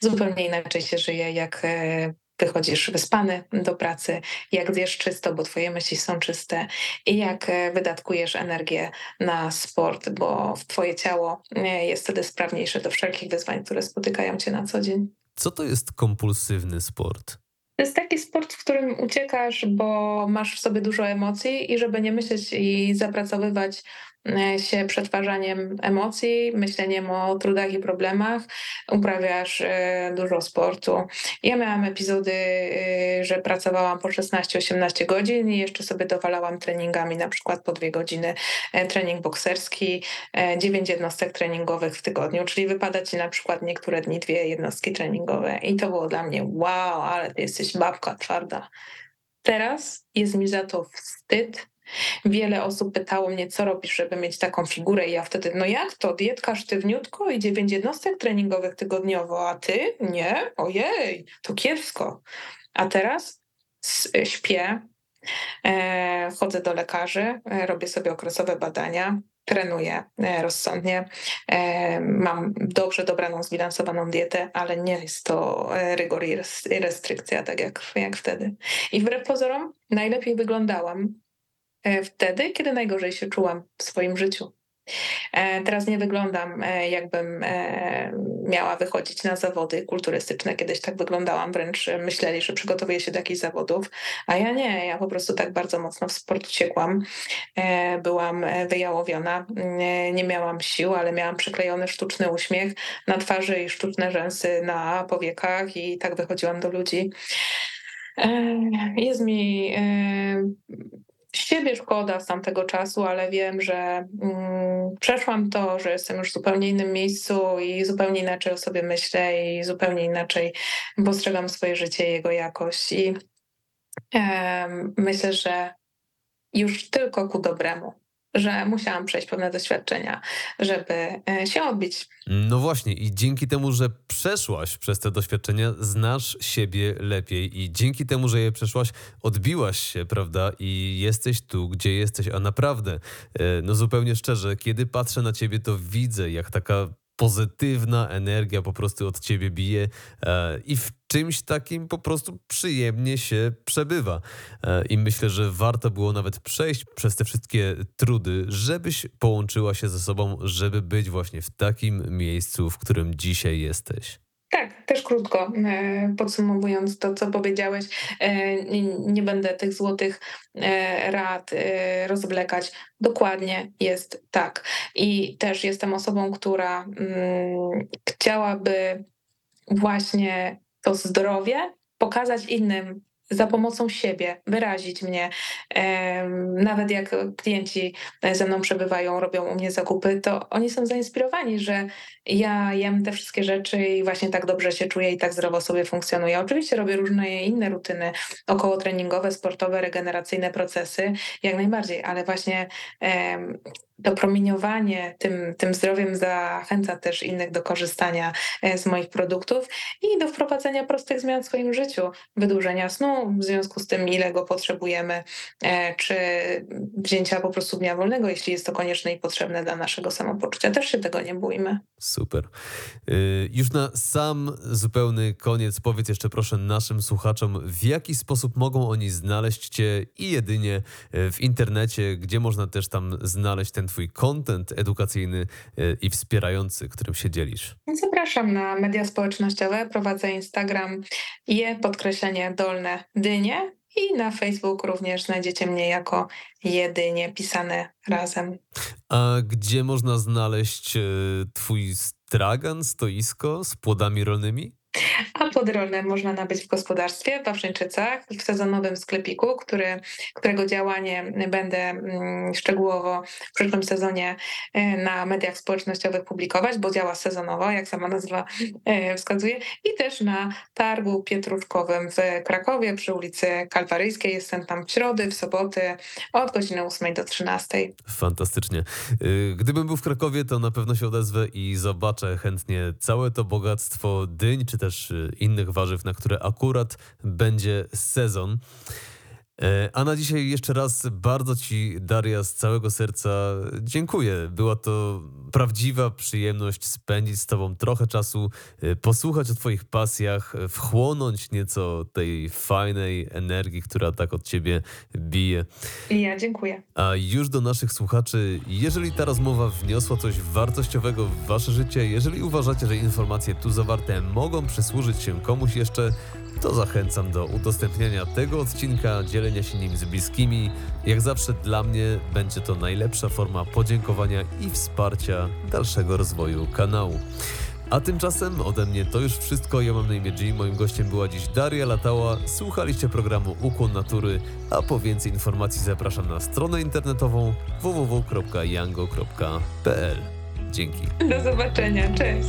Zupełnie inaczej się żyje, jak e, wychodzisz wyspany do pracy, jak zjesz czysto, bo twoje myśli są czyste i jak e, wydatkujesz energię na sport, bo twoje ciało e, jest wtedy sprawniejsze do wszelkich wyzwań, które spotykają cię na co dzień. Co to jest kompulsywny sport? To jest taki sport, w którym uciekasz, bo masz w sobie dużo emocji i żeby nie myśleć i zapracowywać się przetwarzaniem emocji, myśleniem o trudach i problemach, uprawiasz e, dużo sportu. Ja miałam epizody, e, że pracowałam po 16-18 godzin i jeszcze sobie dowalałam treningami, na przykład po dwie godziny trening bokserski, 9 jednostek treningowych w tygodniu, czyli wypada ci na przykład niektóre dni dwie jednostki treningowe i to było dla mnie wow, ale ty jesteś babka twarda. Teraz jest mi za to wstyd, Wiele osób pytało mnie, co robisz, żeby mieć taką figurę i ja wtedy, no jak to, dietka sztywniutko i dziewięć jednostek treningowych tygodniowo, a ty? Nie? Ojej, to kiepsko. A teraz śpię, e, chodzę do lekarzy, e, robię sobie okresowe badania, trenuję e, rozsądnie, mam dobrze dobraną, zbilansowaną dietę, ale nie jest to rygor i restrykcja, tak jak, jak wtedy. I wbrew pozorom najlepiej wyglądałam wtedy, kiedy najgorzej się czułam w swoim życiu. E, teraz nie wyglądam, e, jakbym miała wychodzić na zawody kulturystyczne. Kiedyś tak wyglądałam, wręcz myśleli, że przygotowuję się do jakichś zawodów, a ja nie. Ja po prostu tak bardzo mocno w sport uciekłam. Byłam wyjałowiona, nie miałam sił, ale miałam przyklejony sztuczny uśmiech na twarzy i sztuczne rzęsy na powiekach, i tak wychodziłam do ludzi. Jest mi siebie szkoda z tamtego czasu, ale wiem, że mm, przeszłam to, że jestem już w zupełnie innym miejscu i zupełnie inaczej o sobie myślę i zupełnie inaczej postrzegam swoje życie i jego jakość. I e, myślę, że już tylko ku dobremu że musiałam przejść pewne doświadczenia, żeby e, się odbić. No właśnie, i dzięki temu, że przeszłaś przez te doświadczenia, znasz siebie lepiej, i dzięki temu, że je przeszłaś, odbiłaś się, prawda? I jesteś tu, gdzie jesteś, a naprawdę, e, no zupełnie szczerze, kiedy patrzę na ciebie, to widzę, jak taka pozytywna energia po prostu od ciebie bije e, i w czymś takim po prostu przyjemnie się przebywa. E, I myślę, że warto było nawet przejść przez te wszystkie trudy, żebyś połączyła się ze sobą, żeby być właśnie w takim miejscu, w którym dzisiaj jesteś. Tak, też krótko e, podsumowując to, co powiedziałeś, e, nie będę tych złotych e, rad rozwlekać. Dokładnie jest tak. I też jestem osobą, która mm, chciałaby właśnie to zdrowie pokazać innym za pomocą siebie, wyrazić mnie. Nawet jak klienci ze mną przebywają, robią u mnie zakupy, to oni są zainspirowani, że ja jem te wszystkie rzeczy i właśnie tak dobrze się czuję i tak zdrowo sobie funkcjonuję. Oczywiście robię różne inne rutyny około treningowe, sportowe, regeneracyjne procesy, jak najbardziej, ale właśnie to promieniowanie tym, tym zdrowiem zachęca też innych do korzystania e, z moich produktów i do wprowadzenia prostych zmian w swoim życiu, wydłużenia snu w związku z tym, ile go potrzebujemy, e, czy wzięcia po prostu dnia wolnego, jeśli jest to konieczne i potrzebne dla naszego samopoczucia. Też się tego nie bójmy. Super. Y, już na sam zupełny koniec powiedz jeszcze proszę naszym słuchaczom, w jaki sposób mogą oni znaleźć Cię i jedynie y, w internecie, gdzie można też tam znaleźć ten Twój content edukacyjny y, i wspierający, którym się dzielisz. Zapraszam na media społecznościowe. Prowadzę Instagram je podkreślenie dolne dynie i na Facebook również znajdziecie mnie jako jedynie pisane razem. A gdzie można znaleźć e, Twój stragan, stoisko z płodami rolnymi? A podrolne można nabyć w gospodarstwie w Wawrzyńczycach, w sezonowym sklepiku, który, którego działanie będę mm, szczegółowo w przyszłym sezonie e, na mediach społecznościowych publikować, bo działa sezonowo, jak sama nazwa e, wskazuje, i też na targu pietruszkowym w Krakowie przy ulicy Kalwaryjskiej. Jestem tam w środy, w soboty od godziny 8 do 13. Fantastycznie. Y, Gdybym był w Krakowie, to na pewno się odezwę i zobaczę chętnie całe to bogactwo dyń, czy też y, innych warzyw, na które akurat będzie sezon. E, A na dzisiaj jeszcze raz bardzo Ci, Daria, z całego serca dziękuję. Była to prawdziwa przyjemność spędzić z Tobą trochę czasu, y, posłuchać o Twoich pasjach, wchłonąć nieco tej fajnej energii, która tak od Ciebie bije. Ja dziękuję. A już do naszych słuchaczy, jeżeli ta rozmowa wniosła coś wartościowego w wasze życie, jeżeli uważacie, że informacje tu zawarte mogą przysłużyć się komuś jeszcze, to zachęcam do udostępniania tego odcinka, dzielenia się nim z bliskimi. Jak zawsze dla mnie będzie to najlepsza forma podziękowania i wsparcia dalszego rozwoju kanału. A tymczasem ode mnie to już wszystko. Ja mam na imię G. Moim gościem była dziś Daria Latała. Słuchaliście programu Ukłon Natury, a po więcej informacji zapraszam na stronę internetową www.yango.pl. Dzięki. Do zobaczenia. Cześć.